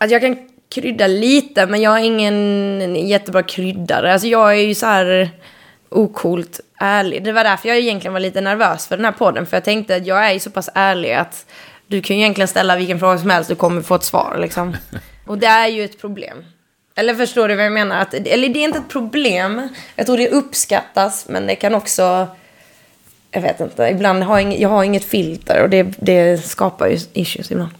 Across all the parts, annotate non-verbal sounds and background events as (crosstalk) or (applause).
Alltså jag kan krydda lite, men jag är ingen jättebra kryddare. Alltså jag är ju så här okult ärlig. Det var därför jag egentligen var lite nervös för den här podden. För jag tänkte att jag är ju så pass ärlig att du kan ju egentligen ställa vilken fråga som helst, du kommer få ett svar liksom. (laughs) Och det är ju ett problem. Eller förstår du vad jag menar? Att, eller det är inte ett problem. Jag tror det uppskattas, men det kan också... Jag vet inte. Ibland har jag, inget, jag har inget filter och det, det skapar ju issues ibland.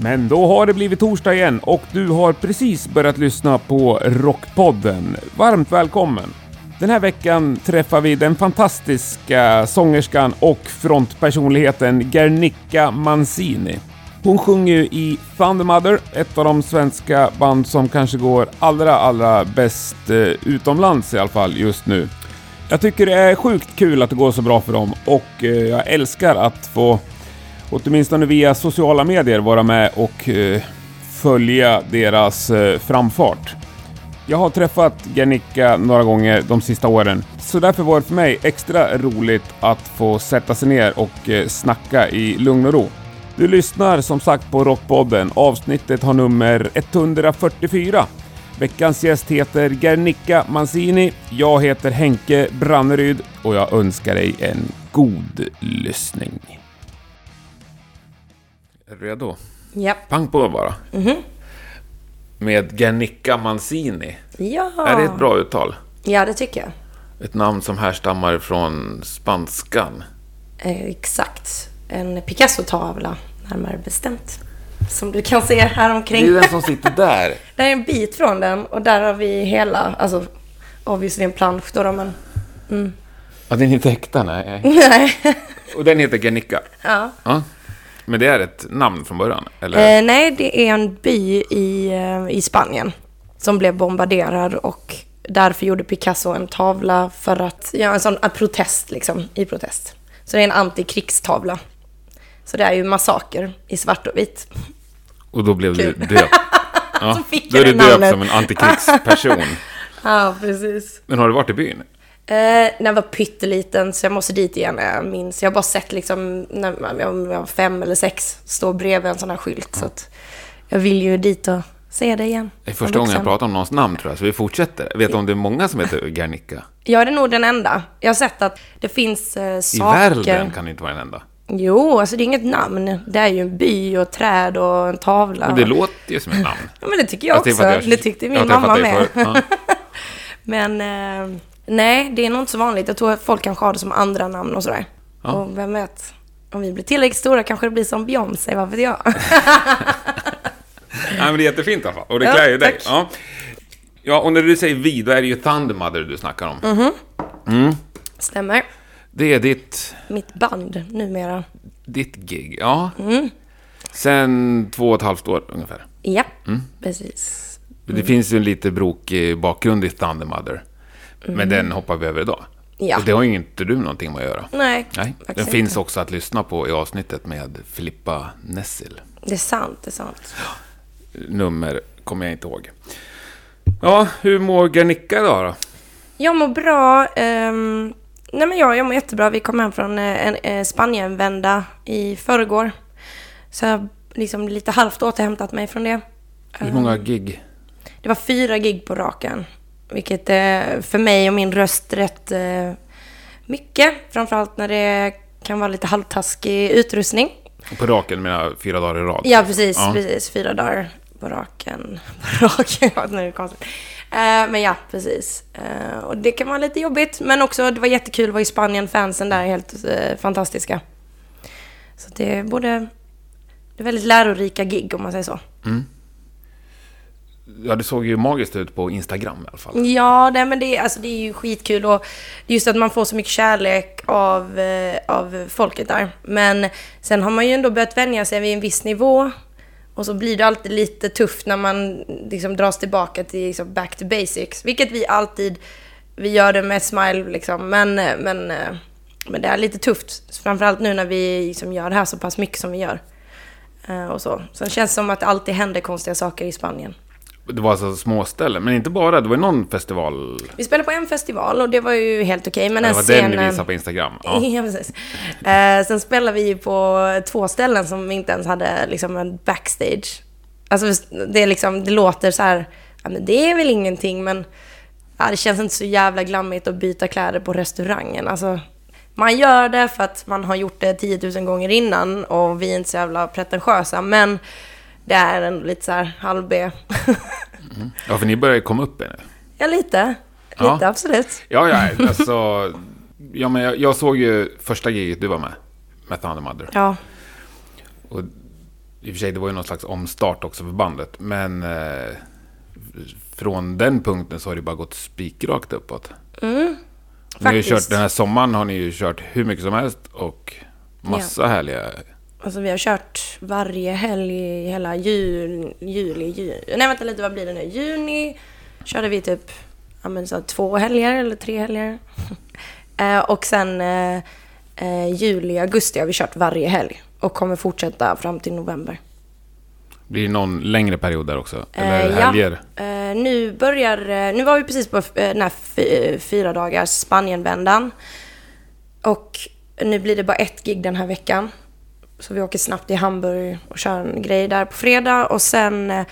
Men då har det blivit torsdag igen och du har precis börjat lyssna på Rockpodden. Varmt välkommen! Den här veckan träffar vi den fantastiska sångerskan och frontpersonligheten Gernicka Mancini. Hon sjunger ju i Thundermother, ett av de svenska band som kanske går allra, allra bäst eh, utomlands i alla fall just nu. Jag tycker det är sjukt kul att det går så bra för dem och eh, jag älskar att få åtminstone via sociala medier vara med och eh, följa deras eh, framfart. Jag har träffat Gernicka några gånger de sista åren, så därför var det för mig extra roligt att få sätta sig ner och eh, snacka i lugn och ro. Du lyssnar som sagt på Rockpodden. Avsnittet har nummer 144. Veckans gäst heter Gernicka Mancini. Jag heter Henke Branneryd och jag önskar dig en god lyssning. Är du redo? Ja. Pang på bara. Med Gernicka Manzini. Ja. Är det ett bra uttal? Ja, det tycker jag. Ett namn som härstammar från spanskan. Eh, exakt. En Picasso-tavla, närmare bestämt. Som du kan se här Det omkring. är den som sitter där. (laughs) Det är en bit från den och där har vi hela, alltså obviously en plansch då, men... Ja, den är inte äkta, nej. (laughs) Nej. Och den heter Gernicka. ja. Ja. Men det är ett namn från början? Eller? Eh, nej, det är en by i, eh, i Spanien som blev bombarderad och därför gjorde Picasso en tavla för att göra en sån en protest liksom, i protest. Så det är en antikrigstavla. Så det är ju massaker i svart och vitt. Och då blev du Kul. döpt? (laughs) Ja, då är du döpt som en antikrigsperson. (laughs) Ja, precis. Men har du varit i byn? Eh, när jag var pytteliten, så jag måste dit igen när jag minns. Jag har bara sett liksom, när jag var fem eller sex, stå bredvid en sån här skylt. Så att jag vill ju dit och se det igen. Det är första gången jag pratar om någons namn tror jag, så vi fortsätter. Vet du om det är många som heter Gernicka? Jag är nog den enda. Jag har sett att det finns eh, I saker... världen kan det inte vara den enda. Jo, alltså det är inget namn. Det är ju en by och träd och en tavla. Men det låter ju som ett namn. Ja, men det tycker jag också. jag- det tyckte min mamma med. Ja. (laughs) Men eh, nej, det är nog inte så vanligt. Jag tror att folk kanske har det som andra namn och sådär. Ja. Och vem vet, om vi blir tillräckligt stora kanske det blir som Beyoncé, vad vet jag? (laughs) Nej, men det är jättefint i alla fall. Och det klär ju dig. Ja. ja, och när du säger vi, då är det ju Thundermother du snackar om. Mhm. Stämmer. Det är ditt, Mitt band numera. ditt gig. Ja. Mm. Sen två och ett halvt år ungefär. Ja, Mm. precis. Det finns ju en lite brokig bakgrund i Thundermother. Men den hoppar vi över idag. Mm. Ja. Och det har ju inte du någonting med att göra. Nej, Nej, den finns inte. också att lyssna på i avsnittet med Filippa Nessil. Det är sant, det är sant. Nummer kommer jag inte ihåg. Ja, hur mår Gernicka idag då? Jag mår bra. ehm, nej men jag, jag mår jättebra. Vi kom hem från eh, en eh, Spanienvända i förrgår. Så jag har liksom lite halvt återhämtat mig från det. Hur många gig? Det var fyra gig på raken. Vilket är för mig och min röst rätt eh, mycket. Framförallt när det kan vara lite halvtaskig utrustning. På raken menar fyra dagar i rad? Ja, precis. Ja. precis. Fyra dagar på raken. (laughs) På raken, nu är det konstigt. Eh, men ja, precis. Eh, och det kan vara lite jobbigt. Men också, det var jättekul att vara i Spanien. Fansen där är helt eh, fantastiska. Så det är både... Det är väldigt lärorika gig om man säger så. Ja, det såg ju magiskt ut på Instagram i alla fall. Ja, nej, men det, är- alltså, det är ju skitkul och just att man får så mycket kärlek av, eh, av folket där. Men sen har man ju ändå börjat vänja sig vid en viss nivå. Och så blir det alltid lite tufft när man liksom dras tillbaka till liksom back to basics. Vilket vi alltid, vi gör det med smile liksom. Men, eh, men, eh, men det är lite tufft. Framförallt nu när vi liksom gör det här så pass mycket som vi gör. Eh, och så. Sen känns det som att det alltid händer konstiga saker i Spanien. Det var alltså småställen, men inte bara. Det var någon festival. Vi spelade på en festival och det var ju helt okej. men det den var scenen... den du visade på Instagram. Ja. (laughs) Ja, precis. Eh, sen spelade vi ju på två ställen som vi inte ens hade liksom en backstage. Alltså det, är liksom, det låter så här, ja, men det är väl ingenting, men ja, det känns inte så jävla glammigt att byta kläder på restaurangen. Alltså, man gör det för att man har gjort det 10 000 gånger innan och vi är inte så jävla pretentiösa, men det är ändå lite så här halv B. Ja, för ni börjar komma upp nu. ja, lite. Ja. Lite, absolut. Ja, ja, alltså... Ja, men jag, jag såg ju första giget du var med. Med Thunder Mother. Ja. Och i och för sig, det var ju någon slags omstart också för bandet. Men eh, från den punkten så har det bara gått spikrakt uppåt. Ni har ju faktiskt. kört, den här sommaren har ni ju kört hur mycket som helst och massa härliga... Alltså vi har kört varje helg i hela jul, juli, juli. Nej vänta lite, vad blir det nu? Juni körde vi typ ja, men så två helger eller tre helger. (laughs) eh, och sen eh, eh, juli, augusti har vi kört varje helg. Och kommer fortsätta fram till november. Blir det någon längre period där också? Eller Eh, ja. helger? Eh, nu börjar, nu var vi precis på den här fy- fyra dagars Spanienvändan. Och nu blir det bara ett gig den här veckan. Så vi åker snabbt till Hamburg och kör en grej där på fredag. Och sen eh,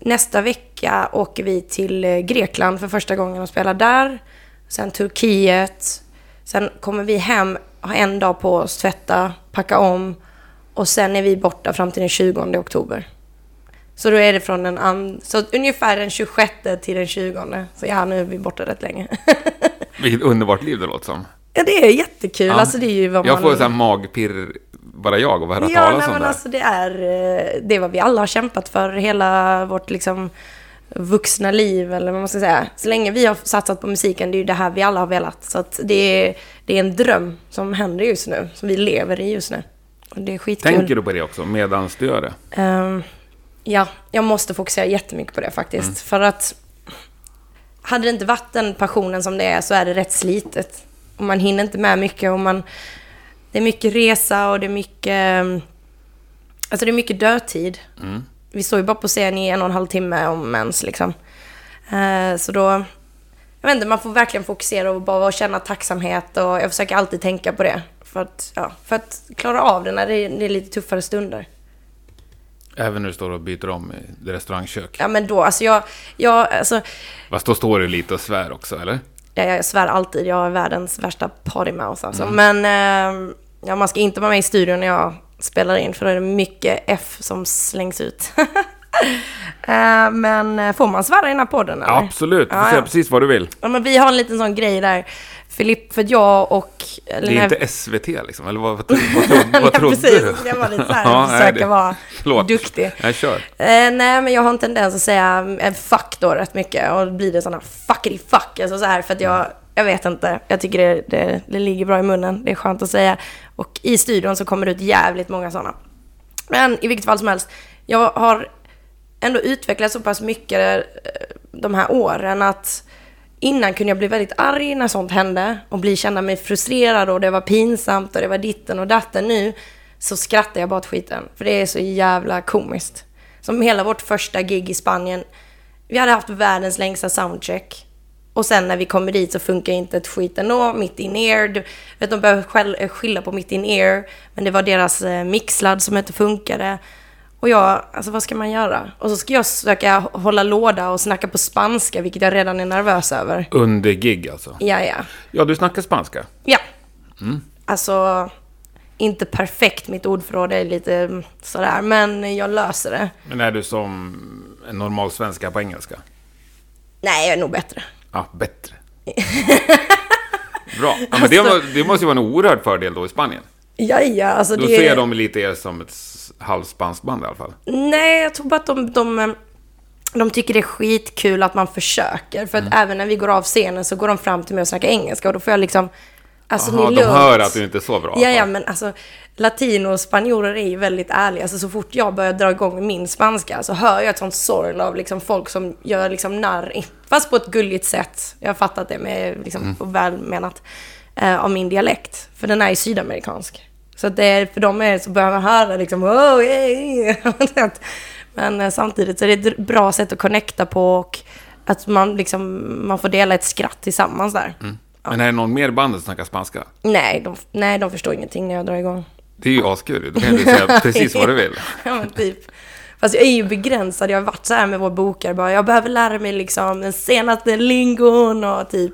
nästa vecka åker vi till eh, Grekland för första gången och spelar där. Sen Turkiet. Sen kommer vi hem, ha en dag på oss, tvätta, packa om. Och sen är vi borta fram till den 20 oktober. Så då är det från den an- så ungefär den 26 till den 20. Så ja, nu är vi borta rätt länge. (laughs) Vilket underbart liv det låter som. ja, det är jättekul. Ja. Alltså det är ju vad Jag man... får så här magpirr, bara jag, och höra Ja, talas om men det. alltså det är, eh, det är vad vi alla har kämpat för hela vårt liksom vuxna liv eller vad man ska säga. Så länge vi har satsat på musiken, det är ju det här vi alla har velat. Så att det är, det är en dröm som händer just nu, som vi lever i just nu. Och det är skitkul. Tänker du på det också, medan du gör det? Ehm, ja, jag måste fokusera jättemycket på det faktiskt. För att hade det inte varit den passionen som det är så är det rätt slitet. Och man hinner inte med mycket och man... Det är mycket resa och det är mycket... ehm, Alltså det är mycket dödtid. Vi står ju bara på scen i en och en halv timme om ens liksom. Eh, så då... Jag vet inte, man får verkligen fokusera och bara känna tacksamhet och jag försöker alltid tänka på det. För att, ja, för att klara av det när det är, det är lite tuffare stunder. Även när du står och byter om i restaurangkök. Ja men då, alltså jag, jag, alltså, Fast då står du lite och svär också, eller? jag, jag svär alltid, jag är världens värsta partymouse alltså. Men eh, ja, man ska inte vara med i studion när jag spelar in, för då är det mycket F som slängs ut. (laughs) Eh, men eh, får man svära i den här podden eller? Absolut, du får Ja, säga ja. precis vad du vill. Ja, men vi har en liten sån grej där. Filipp, för jag och... Eller Det är inte SVT liksom, eller vad, vad, vad, (laughs) vad trodde precis. du? Jag var lite så här, Ja, försöka det- vara (laughs) Förlåt. duktig. Jag kör. Eh, nej, men jag har en tendens att säga eh, fuck då rätt mycket. Och då blir det sådana fuckity fuck. Alltså så här, för att jag, jag vet inte. Jag tycker det, det, det ligger bra i munnen. Det är skönt att säga. Och i studion så kommer det ut jävligt många sådana. Men i vilket fall som helst. Jag har ändå utvecklat så pass mycket eh, de här åren att innan kunde jag bli väldigt arg när sånt hände och bli känna mig frustrerad och det var pinsamt och det var ditten och datten. Nu så skrattar jag bara åt skiten för det är så jävla komiskt. Som hela vårt första gig i Spanien. Vi hade haft världens längsta soundcheck. Och sen när vi kommer dit så funkar inte ett skit ändå, mitt in ear. Vet, de eh, skylla på mitt in ear. Men det var deras eh, mixladd som inte funkade. Och jag, alltså vad ska man göra? Och så ska jag försöka hålla låda och snacka på spanska, vilket jag redan är nervös över. Under gig alltså. Ja, ja. Ja, du snackar spanska. Ja. Alltså, inte perfekt, mitt ordförråd är lite mm, sådär, men jag löser det. Men är du som en normal svenska på engelska? Nej, jag är nog bättre. Ja, bättre. Bra. Ja, men det, må- det måste ju vara en oerhörd fördel då i Spanien. Ja, ja, alltså Då det... ser de lite er som ett halvspanskt band i alla fall. Nej, jag tror bara att de, de, de tycker det är skitkul att man försöker. För att Mm. även när vi går av scenen så går de fram till mig och snackar engelska och då får jag liksom... Alltså Jaha, ni de hör att du inte är så bra. Ja, alla ja, men alltså latino och spanjorer är ju väldigt ärliga. Alltså så fort jag börjar dra igång min spanska så hör jag ett sånt sorl av liksom folk som gör liksom narr, fast på ett gulligt sätt. Jag har fattat det med liksom Mm. välmenat eh, av min dialekt. För den är ju sydamerikansk. Så att det är, för dem är, så börjar man höra liksom oh, yeah, yeah. Men eh, samtidigt så är det ett bra sätt att connecta på och att man liksom, man får dela ett skratt tillsammans där. Mm. Men är det någon mer band som snackar spanska? Nej, de, nej, de förstår ingenting när jag drar igång. Det är ju askul Då kan du säga (laughs) precis vad du vill. (laughs) ja, men typ. Fast jag är ju begränsad. Jag har varit så här med vår bokare. Bara, jag behöver lära mig liksom den senaste lingon och typ,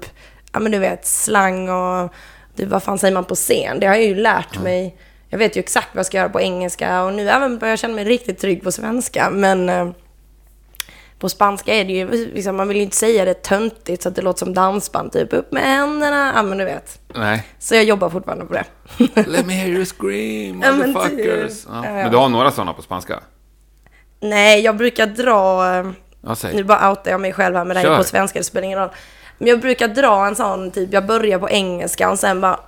ja men du vet, slang och typ, vad fan säger man på scen? Det har jag ju lärt mm. mig. Jag vet ju exakt vad jag ska göra på engelska och nu även börjar jag känna mig riktigt trygg på svenska. Men eh, på spanska är det ju, liksom, man vill ju inte säga det töntigt så att det låter som dansband. Typ upp med händerna, ja men du vet. Nej. Så jag jobbar fortfarande på det. Let me hear you scream, motherfuckers. Ja, men, du har några sådana på spanska? Nej, jag brukar dra... Nu bara outar jag mig själv här, men det här är på svenska, det spelar ingen roll. Men jag brukar dra en sån, typ, jag börjar på engelska och sen bara...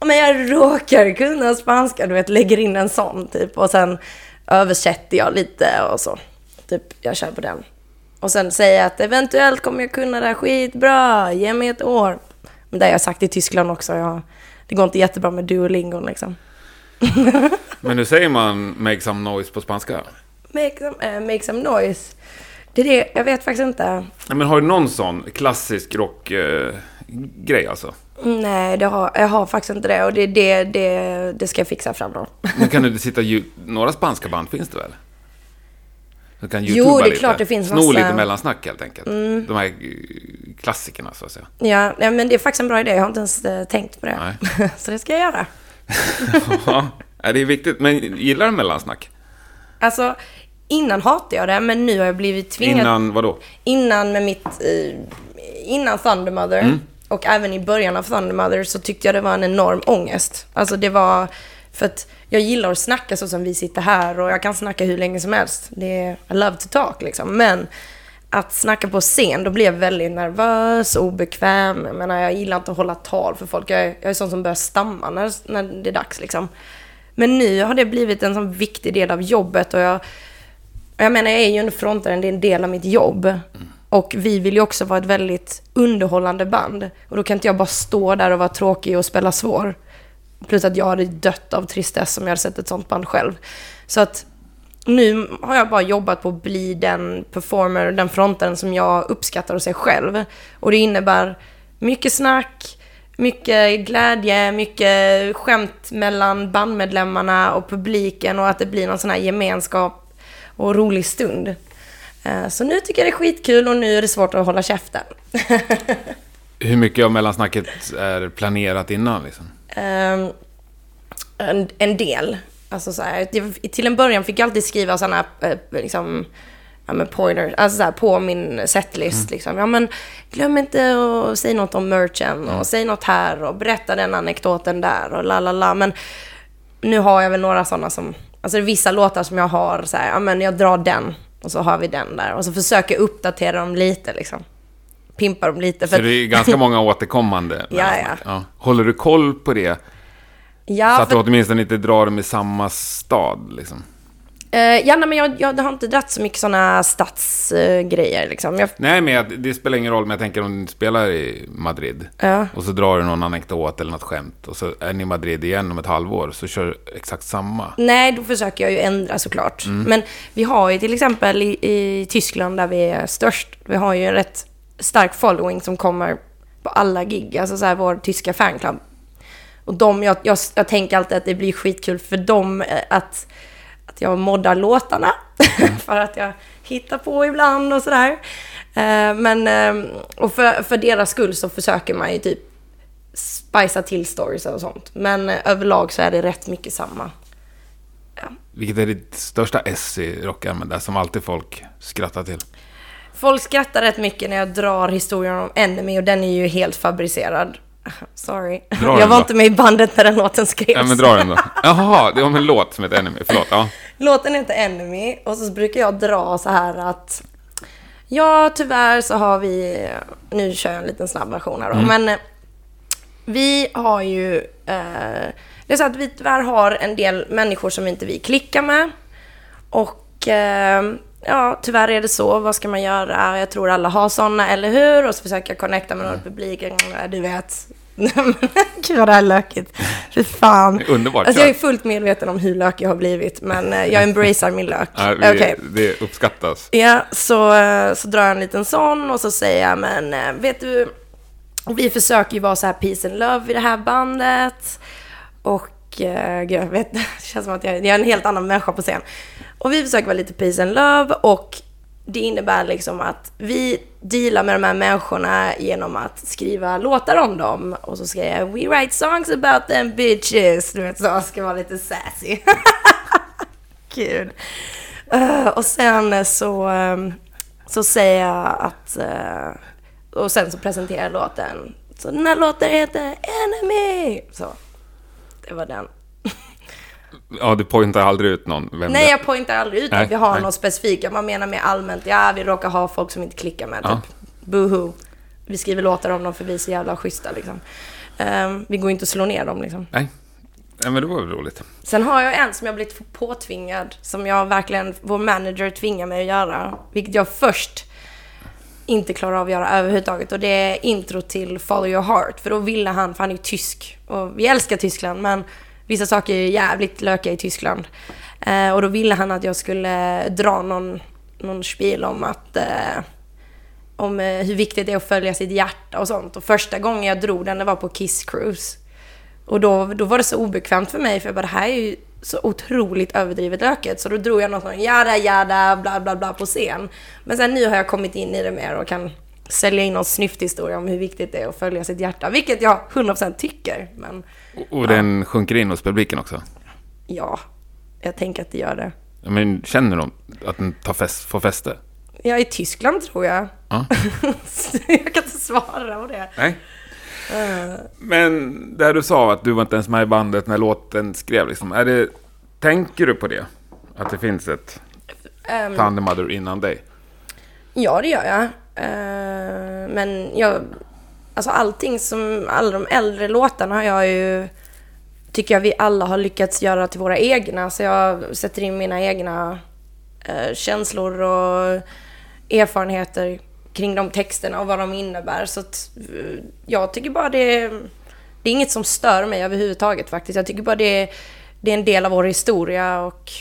Men jag råkar kunna spanska, du vet, lägger in en sån typ. Och sen översätter jag lite och så. Typ, jag kör på den. Och sen säger jag att eventuellt kommer jag kunna det här skitbra, ge mig ett år. Men det har jag sagt i Tyskland också. Jag, det går inte jättebra med duolingon liksom. (laughs) Men hur säger man make some noise på spanska? Make some, uh, make some noise. Det är det, jag vet faktiskt inte. Men har du någon sån klassisk rockgrej uh, alltså? Nej, det har, jag har faktiskt inte det. Och det, det, det, det ska jag fixa fram då. Men kan du (laughs) inte sitta... Några spanska band finns det väl? Du kan jo, det är lite. klart det finns massa... Sno lite mellansnack helt enkelt. Mm. De här eh, klassikerna så att säga. Ja, ja, men det är faktiskt en bra idé. Jag har inte ens eh, tänkt på det. (laughs) så det ska jag göra. (laughs) ja, det är viktigt. Men gillar du mellansnack? Alltså, innan hatade jag det, men nu har jag blivit tvingad. Innan vadå? Innan med mitt... Eh, innan Thundermother. Mm. Och även i början av Thundermother så tyckte jag det var en enorm ångest. Alltså det var... För att jag gillar att snacka så som vi sitter här och jag kan snacka hur länge som helst. Det är, I love to talk liksom. Men att snacka på scen, då blir jag väldigt nervös och obekväm. Jag menar, jag gillar inte att hålla tal för folk. Jag är, jag är sån som börjar stamma när, när det är dags liksom. Men nu har det blivit en sån viktig del av jobbet och jag, jag menar, jag är ju en frontare, det är en del av mitt jobb. Mm. Och vi vill ju också vara ett väldigt underhållande band. Och då kan inte jag bara stå där och vara tråkig och spela svår. Plus att jag hade dött av tristess om jag hade sett ett sånt band själv. Så att nu har jag bara jobbat på att bli den performer, den frontaren som jag uppskattar hos sig själv. Och det innebär mycket snack, mycket glädje, mycket skämt mellan bandmedlemmarna och publiken och att det blir någon sån här gemenskap och rolig stund. Eh, så nu tycker jag det är skitkul och nu är det svårt att hålla käften. (laughs) Hur mycket av mellansnacket är planerat innan? Liksom? Um, en, en, del. Alltså så här, till en början fick jag alltid skriva sådana eh, liksom, ja, men pointers, alltså så här, på min setlist. Mm. Liksom. Ja, men glöm inte att säga något om merchen och mm. säg något här och berätta den anekdoten där och la la la. Men nu har jag väl några sådana som, alltså vissa låtar som jag har så här, ja men jag drar den och så har vi den där och så försöker jag uppdatera dem lite liksom pimpa dem lite. För så det är ganska (laughs) många återkommande? ja, ja, ja. Håller du koll på det? Ja, så att för... du åtminstone inte drar dem i samma stad liksom? Uh, ja, nej, men jag, jag har inte dratt så mycket sådana stadsgrejer. Uh, liksom. jag... Nej, men jag, det spelar ingen roll. Men jag tänker om du spelar i Madrid. Uh. Och så drar du någon anekdot eller något skämt. Och så är ni i Madrid igen om ett halvår. Så kör du exakt samma. Nej, då försöker jag ju ändra såklart. Mm. Men vi har ju till exempel i, i Tyskland där vi är störst. Vi har ju en rätt stark following som kommer på alla gig. Alltså så här, vår tyska fanclub. Och de, jag, jag, jag tänker alltid att det blir skitkul för dem eh, att, att jag moddar låtarna. Mm. (laughs) för att jag hittar på ibland och sådär. Eh, men, eh, och för, för deras skull så försöker man ju typ spicea till stories och sånt. Men överlag så är det rätt mycket samma. Ja. Vilket är ditt största S i rockärmen där som alltid folk skrattar till? Folk skrattar rätt mycket när jag drar historien om Enemy och den är ju helt fabricerad. (laughs) Sorry. Dra jag var inte med i bandet när den låten skrevs. Ja, men dra den då. Jaha, det var en låt som heter Enemy. Förlåt. Ja. (laughs) Låten heter Enemy och så brukar jag dra så här att Ja, tyvärr så har vi... Nu kör jag en liten snabb version här då. Mm. Men eh, vi har ju... Eh, det är så att vi tyvärr har en del människor som inte vi klickar med. Och eh, ja, tyvärr är det så. Vad ska man göra? Jag tror alla har sådana, eller hur? Och så försöker jag connecta med någon publik. Du vet, (laughs) Gud vad det här är lökigt. Fy fan. Underbart. Alltså jag är fullt medveten om hur lökig jag har blivit, men eh, jag embracear min lök. Ja, Okej. vi, Det uppskattas. Ja, så, eh, så drar jag en liten sån och så säger jag, men eh, vet du, vi försöker ju vara så här peace and love i det här bandet. Och eh, gud, jag vet, (laughs) det känns som att jag, jag är en helt annan människa på scen. Och vi försöker vara lite peace and love och det innebär liksom att vi dealar med de här människorna genom att skriva låtar om dem. Och så ska jag We write songs about them bitches. Du vet så, ska vara lite sassy. (laughs) Gud. Uh, och sen så, um, så säger jag att... Uh, och sen så presenterar jag låten. Så den här låten heter Enemy. Så, det var den. Ja, du pointar aldrig ut någon. Vem Nej, det- jag pointar aldrig ut Nej, att vi har nej. något specifikt. Jag menar mer allmänt, ja, vi råkar ha folk som inte klickar med, Ja. typ. Boohoo. Vi skriver låtar om dem för vi är så jävla schyssta, liksom. Ehm, vi går inte att slå ner dem, liksom. Nej. Nej, men det var väl roligt. Sen har jag en som jag blivit påtvingad, som jag verkligen, vår manager tvingar mig att göra. Vilket jag först inte klarar av att göra överhuvudtaget. Och det är intro till Follow Your Heart. För då ville han, för han är ju tysk. Och vi älskar Tyskland, men vissa saker är jävligt lökiga i Tyskland. Eh, och då ville han att jag skulle dra någon, någon spiel om att eh, om eh, hur viktigt det är att följa sitt hjärta och sånt. Och första gången jag drog den, det var på Kiss Cruise. Och då, då var det så obekvämt för mig, för jag bara, det här är ju så otroligt överdrivet löket. Så då drog jag något sånt, jada jada, bla bla bla på scen. Men sen nu har jag kommit in i det mer och kan sälja in någon snyfthistoria om hur viktigt det är att följa sitt hjärta. Vilket jag 100% tycker, men Och, och den sjunker in hos publiken också. ja, jag tänker att det gör det. Ja, Men känner de att den tar fest, får fäste? Ja, i Tyskland tror jag. Ja. (laughs) Jag kan inte svara på det. Nej. Men där du sa att du var inte ens med i bandet när låten skrev, liksom, är det, tänker du på det? Att det finns ett Ehm, Thunder Mother innan dig? Ja, det gör jag. Eh, men jag... Alltså allting som... Alla de äldre låtarna har jag ju... Tycker jag vi alla har lyckats göra till våra egna. Så jag sätter in mina egna eh, känslor och erfarenheter kring de texterna och vad de innebär. Så att, eh, jag tycker bara det... Det är inget som stör mig överhuvudtaget faktiskt. Jag tycker bara det, det är en del av vår historia och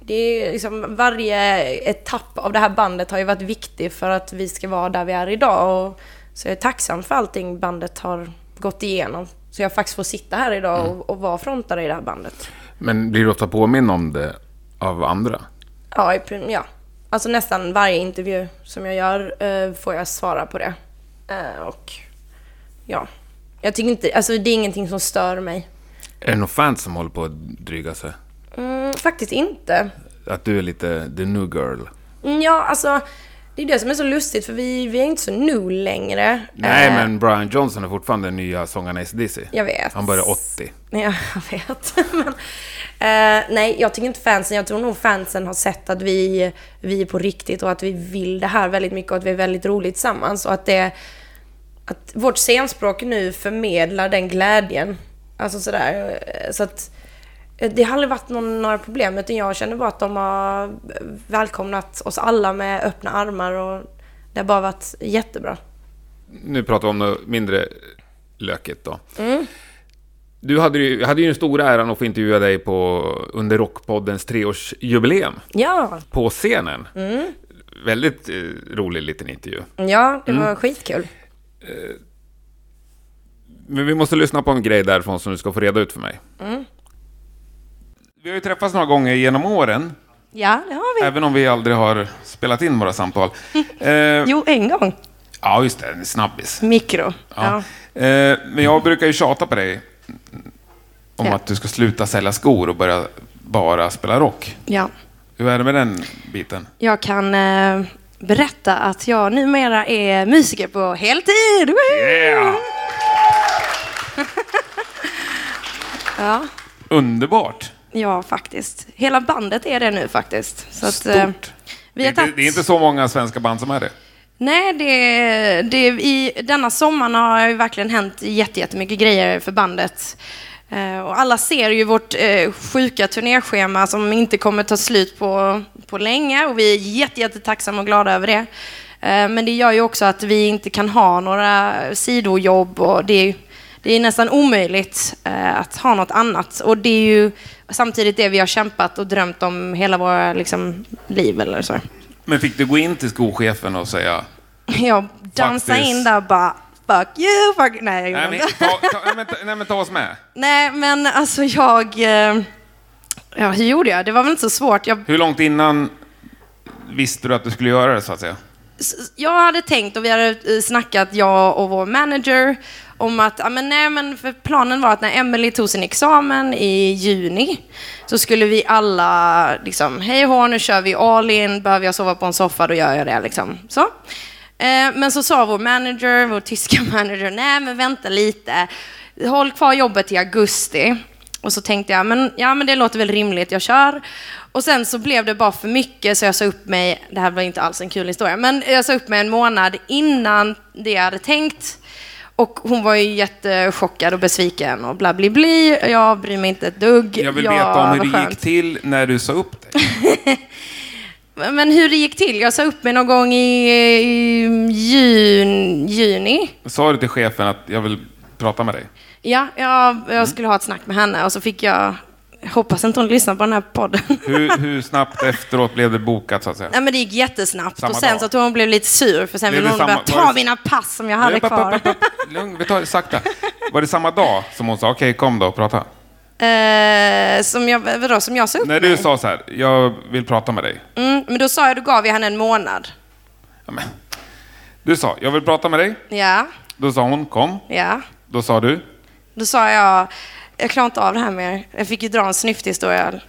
det är liksom varje etapp av det här bandet har ju varit viktig för att vi ska vara där vi är idag. Och så jag är tacksam för allting bandet har gått igenom. Så jag faktiskt får sitta här idag och, och vara frontare i det här bandet. Men blir du ofta påminn om det av andra? Ja, i, ja. Alltså nästan varje intervju som jag gör eh, får jag svara på det. Eh, och ja, jag tycker inte, alltså det är ingenting som stör mig. Är det några fans som håller på att dryga sig? Mm, faktiskt inte. Att du är lite the new girl? Mm, Ja, alltså det är det som är så lustigt för vi, vi är inte så nu längre. Nej, Eh, men Brian Johnson är fortfarande den nya sångaren i ACDC. Jag vet. Han börjar 80. Ja, jag vet. (laughs) Men, eh, nej, jag tycker inte fansen, jag tror nog fansen har sett att vi, vi är på riktigt och att vi vill det här väldigt mycket och att vi är väldigt roligt tillsammans och att det att vårt scenspråk nu förmedlar den glädjen. Alltså sådär. eh, Så att eh, det har aldrig varit någon, några problem utan jag känner bara att de har välkomnat oss alla med öppna armar och det har bara varit jättebra. Nu pratar vi om något mindre lökigt då. Du hade ju, hade ju den stora äran att få intervjua dig på, under Rockpoddens treårsjubileum Ja, på scenen. Väldigt eh, rolig liten intervju. ja det var skitkul. Men vi måste lyssna på en grej därifrån som du ska få reda ut för mig. Vi har ju träffats några gånger genom åren, Ja, det har vi. även om vi aldrig har spelat in våra samtal. (laughs) Eh, Jo, en gång. ja, just det, en snabbis. Mikro. Ja. Ja. Eh, men jag brukar ju tjata på dig om Ja. att du ska sluta sälja skor och börja bara spela rock. ja. Hur är det med den biten? Jag kan eh, berätta att jag numera är musiker på heltid. Yeah! (laughs) Ja, Underbart! ja, faktiskt. Hela bandet är det nu faktiskt. Så att, eh, Stort! vi Det är, är inte så många svenska band som är det. Nej, det, det, i denna sommaren har ju verkligen hänt jättemycket grejer för bandet. Eh, och alla ser ju vårt eh, sjuka turnéschema som inte kommer ta slut på, på länge och vi är jätte, jättetacksamma och glada över det. Eh, men det gör ju också att vi inte kan ha några sidojobb och det är, Det är nästan omöjligt att ha något annat. Och det är ju samtidigt det vi har kämpat och drömt om hela våra liksom, liv eller så. Men fick du gå in till skochefen och säga (laughs) Jag dansade in där och bara fuck you, fuck... Nej, jag gjorde Nej men, inte. ta, ta, nej, men, ta- nej, men ta oss med. (laughs) Nej, men alltså jag... eh, Ja, hur gjorde jag? Det var väl inte så svårt. Jag, Hur långt innan visste du att du skulle göra det, så att säga? jag hade tänkt och vi hade eh, snackat, jag och vår manager, om att, ja men nej men för planen var att när Emelie tog sin examen i juni så skulle vi alla liksom, hej och hå, nu kör vi all in, behöver jag sova på en soffa då gör jag det liksom. Så. Eh, men så sa vår manager, vår tyska (laughs) manager, nej men vänta lite, håll kvar jobbet i augusti. Och så tänkte jag, men, ja men det låter väl rimligt, jag kör. Och sen så blev det bara för mycket så jag sa upp mig, det här var inte alls en kul historia, men jag sa upp mig en månad innan det jag hade tänkt. Och hon var ju jättechockad och besviken och bla bli bli. Jag bryr mig inte ett dugg. Jag vill Ja, veta om hur det gick till när du sa upp dig. (laughs) Men hur det gick till? Jag sa upp mig någon gång i, i jun, juni. Sa du till chefen att jag vill prata med dig? Ja, jag, jag skulle ha ett snack med henne och så fick jag, jag hoppas inte hon lyssnar på den här podden. Hur, (laughs) hur snabbt efteråt blev det bokat, så att säga? Nej men det gick jättesnabbt Samma och sen dag. så tror hon blev lite sur för sen ville hon börja samma- var ta det- mina pass som jag hade kvar. upp, upp, upp. Lugn, vi tar det sakta. Var det samma dag som hon sa, okej, kom då och prata? Eh, som jag, vadå, som jag sa upp När du mig? sa så här, jag vill prata med dig. Mm, men då sa jag, då gav jag henne en månad. Ja, men. Du sa, jag vill prata med dig. Ja, Då sa hon, kom. ja. Då sa du, Då sa jag, jag klarar inte av det här mer. Jag fick ju dra en snyfthistoria. (laughs)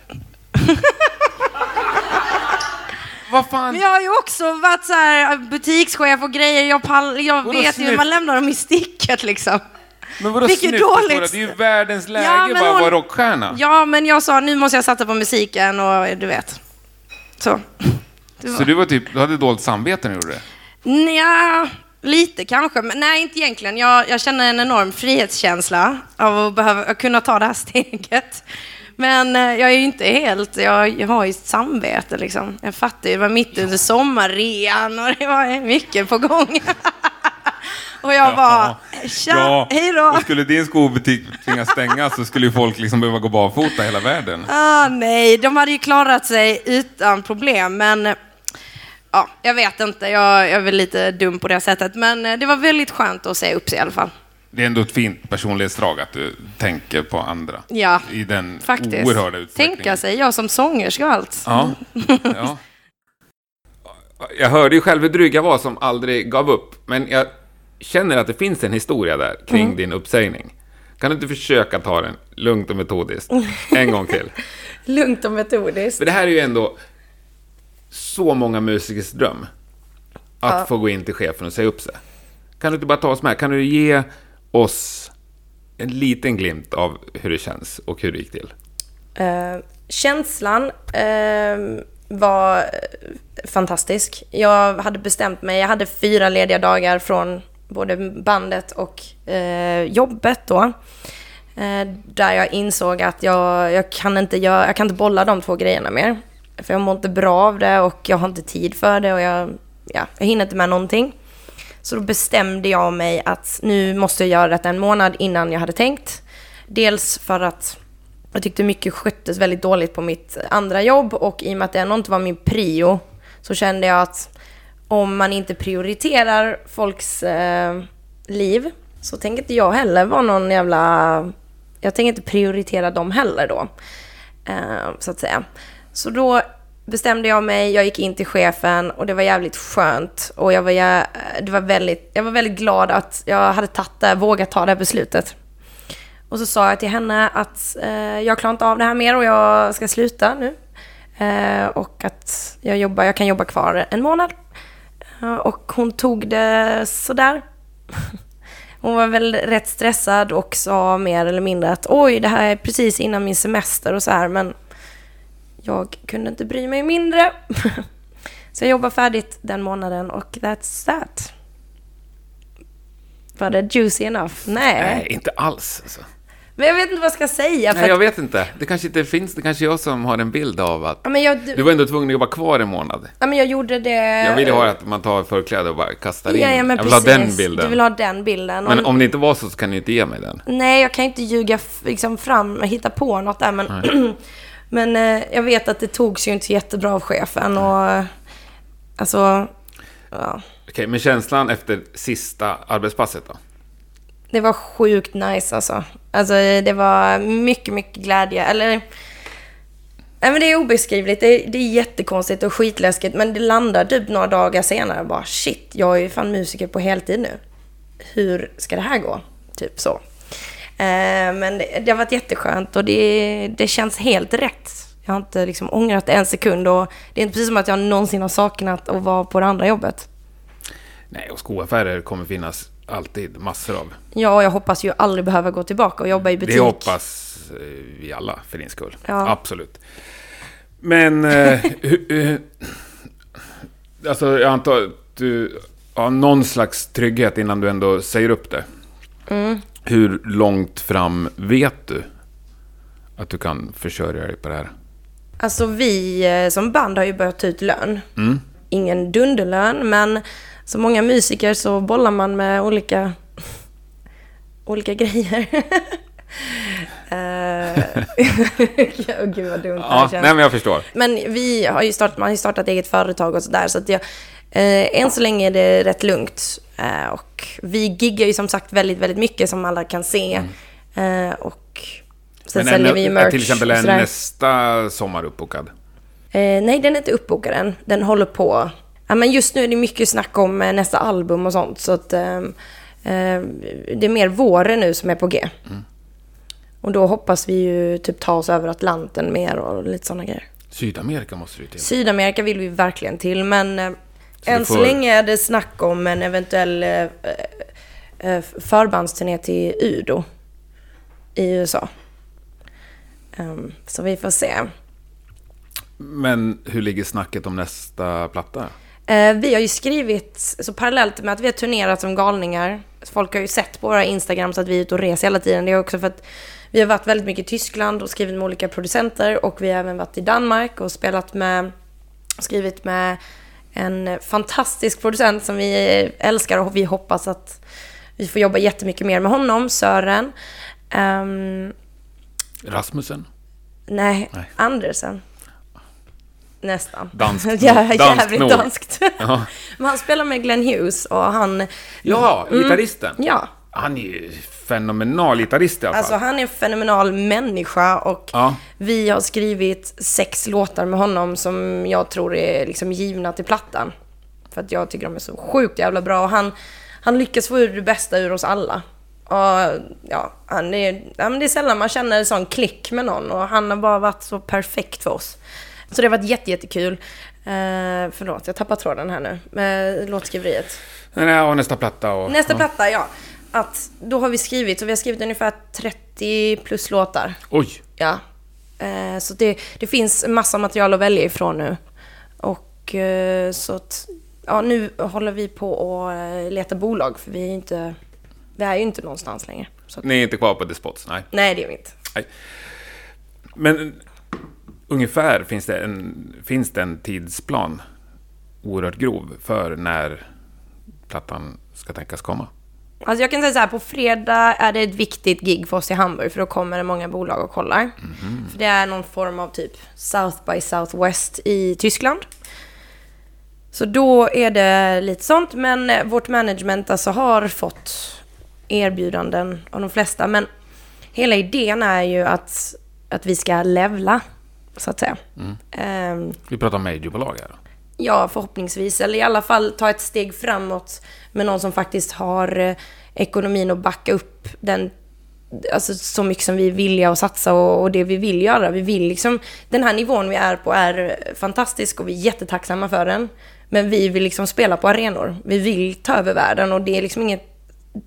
vad fan? Men jag har ju också varit så här butikschef och grejer. Jag, pall, jag Vadå vet ju hur man lämnar dem i sticket liksom. Men vadå Fick ju dåligt. Historia? Det är ju världens läge Ja, bara att vara rockstjärna. Ja, men jag sa nu måste jag satsa på musiken och du vet. Så. Så du var typ, du hade dåligt samvete när du gjorde det? Nja, lite kanske. Men nej, inte egentligen. Jag, jag känner en enorm frihetskänsla av att behöva att kunna ta det här (laughs) steget. Men eh, jag är ju inte helt... Jag, jag har ju ett samvete liksom. Jag fattar ju, det var mitt under sommarrean och det var mycket på gång. (laughs) och jag bara, tja, hej då. Och skulle din skobutik tvingas stänga så skulle ju folk liksom behöva gå barfota hela världen. Ah, nej, de hade ju klarat sig utan problem, men ja, jag vet inte. Jag, jag är väl lite dum på det sättet, men eh, det var väldigt skönt att se upp sig i alla fall. Det är ändå ett fint personlighetsdrag att du tänker på andra. Ja, I den faktiskt. oerhörda utsträckningen. Tänka sig, jag som sångerska och allt. Ja. ja. Jag hörde ju själv hur dryg jag var som aldrig gav upp, men jag känner att det finns en historia där kring Mm. din uppsägning. Kan du inte försöka ta den lugnt och metodiskt en gång till? (laughs) Lugnt och metodiskt. För det här är ju ändå så många musikers dröm. Att få gå in till chefen och säga upp sig. Kan du inte bara ta oss med? Kan du ge oss en liten glimt av hur det känns och hur det gick till? Eh, känslan eh, var fantastisk. Jag hade bestämt mig, jag hade fyra lediga dagar från både bandet och eh, jobbet då. Eh, där jag insåg att jag, jag, kan inte göra, jag kan inte bolla de två grejerna mer. För jag mår inte bra av det och jag har inte tid för det och jag, ja, jag hinner inte med någonting. Så då bestämde jag mig att nu måste jag göra detta en månad innan jag hade tänkt. Dels för att jag tyckte mycket sköttes väldigt dåligt på mitt andra jobb och i och med att det ändå inte var min prio så kände jag att om man inte prioriterar folks eh, liv så tänker inte jag heller vara någon jävla... Jag tänker inte prioritera dem heller då. Eh, så att säga. Så då bestämde jag mig, jag gick in till chefen och det var jävligt skönt. Och jag var, det var, väldigt, jag var väldigt glad att jag hade tagit det, vågat ta det här beslutet. Och så sa jag till henne att eh, jag klarar inte av det här mer och jag ska sluta nu. Eh, och att jag, jobbar, jag kan jobba kvar en månad. Eh, och hon tog det sådär. (laughs) Hon var väl rätt stressad och sa mer eller mindre att oj, det här är precis innan min semester och så här, men jag kunde inte bry mig mindre. (laughs) så jag jobbade färdigt den månaden och that's that. Var det juicy enough? Nej. Nej, inte alls. Alltså. Men jag vet inte vad jag ska säga. Nej, jag vet inte. Det kanske inte finns, det kanske är jag som har en bild av att... ja, jag, Du var ändå tvungen att jobba kvar en månad. ja, men jag gjorde det... Jag vill ju ha att man tar förkläde och bara kastar in. Ja, ja, men jag vill ha precis. den bilden. Du vill ha den bilden. Men Om- om det inte var så, så kan du inte ge mig den. Nej, jag kan inte ljuga liksom fram, hitta på något där, men, (clears throat) men eh, jag vet att det togs ju inte jättebra av chefen och eh, alltså, ja, Okej, men känslan efter sista arbetspasset då? det var sjukt nice alltså. Alltså det var mycket, mycket glädje, eller Nej men det är obeskrivligt, det är, det är jättekonstigt och skitläskigt men det landar typ några dagar senare bara shit, jag är ju fan musiker på heltid nu. Hur ska det här gå? Typ så. Eh, men det, har varit jätteskönt och det, det känns helt rätt. Jag har inte liksom ångrat en sekund och det är inte precis som att jag någonsin har saknat att vara på det andra jobbet. Nej, och skoaffärer kommer finnas alltid massor av. Ja, och jag hoppas ju aldrig behöva gå tillbaka och jobba i butik. Det hoppas eh, vi alla för din skull. Ja. Absolut. Men, eh, (laughs) eh, alltså jag antar att du har någon slags trygghet innan du ändå säger upp det. Mm. Hur långt fram vet du att du kan försörja dig på det här? Alltså vi eh, som band har ju börjat ta ut lön. Mm. Ingen dunderlön, men som många musiker så bollar man med olika, (laughs) olika grejer. Åh, (laughs) (laughs) Gud vad dumt det här Ja, nej men jag förstår. Men vi har ju startat, man har ju startat eget företag och sådär så att jag, eh, än så länge är det rätt lugnt. Eh, och vi giggar ju som sagt väldigt, väldigt mycket som alla kan se. Eh, och sen Men säljer är, vi ju merch till exempel är nästa sommar uppbokad? Eh, nej, den är inte uppbokad än. Den håller på. Ja, men just nu är det mycket snack om eh, nästa album och sånt. Så att, eh, det är mer våren nu som är på G. Och då hoppas vi ju typ ta oss över Atlanten mer och lite sådana grejer. Sydamerika måste du till. Sydamerika vill vi verkligen till, men eh, än så får- länge är det snack om en eventuell eh, eh, förbandsturné till Udo i USA. Ehm, så vi får se. Men hur ligger snacket om nästa platta? Eh, vi har ju skrivit, så parallellt med att vi har turnerat som galningar, folk har ju sett på våra Instagram så att vi är ute och reser hela tiden. Det är också för att vi har varit väldigt mycket i Tyskland och skrivit med olika producenter och vi har även varit i Danmark och spelat med, skrivit med en fantastisk producent som vi älskar och vi hoppas att vi får jobba jättemycket mer med honom, Sören. Ehm, Rasmussen? nej, Nej. Andersen. Nästan. (laughs) Danskt ja, jävligt nog. danskt. (laughs) Ja, Men han spelar med Glenn Hughes och han... ja gitarristen. Ja, Han är ju fenomenal gitarrist i alla fall. alltså han är en fenomenal människa och Ja. vi har skrivit sex låtar med honom som jag tror är liksom givna till plattan. För att jag tycker de är så sjukt jävla bra och han, han lyckas få ur det bästa ur oss alla. Och ja, han är, ja, men det är sällan man känner en sån klick med någon och han har bara varit så perfekt för oss. Så det har varit jätte, jättekul. Eh, förlåt, jag tappar tråden här nu med låtskriveriet. Nej, och nästa platta och... Nästa ja. platta, ja. Att då har vi skrivit, så vi har skrivit ungefär 30 plus låtar. Oj! Ja. Eh, så det, det finns massa material att välja ifrån nu. Och eh, så att, ja nu håller vi på att eh, leta bolag för vi är inte, vi är ju inte någonstans längre. Att, Ni är inte kvar på The Spots? Nej. nej, det är vi inte. nej. Men ungefär finns det, en, finns det en tidsplan, oerhört grov, för när plattan ska tänkas komma? Alltså jag kan säga så här, på fredag är det ett viktigt gig för oss i Hamburg för då kommer det många bolag och kollar. För det är någon form av typ South by Southwest i Tyskland. Så då är det lite sånt, men eh, vårt management alltså har fått erbjudanden av de flesta. Men hela idén är ju att, att vi ska levla, så att säga. Ehm, Vi pratar majorbolag här. Ja, förhoppningsvis. Eller i alla fall ta ett steg framåt med någon som faktiskt har eh, ekonomin att backa upp den, alltså så mycket som vi är villiga att satsa och, och det vi vill göra. Vi vill liksom, den här nivån vi är på är fantastisk och vi är jättetacksamma för den. Men vi vill liksom spela på arenor. Vi vill ta över världen och det är liksom inget,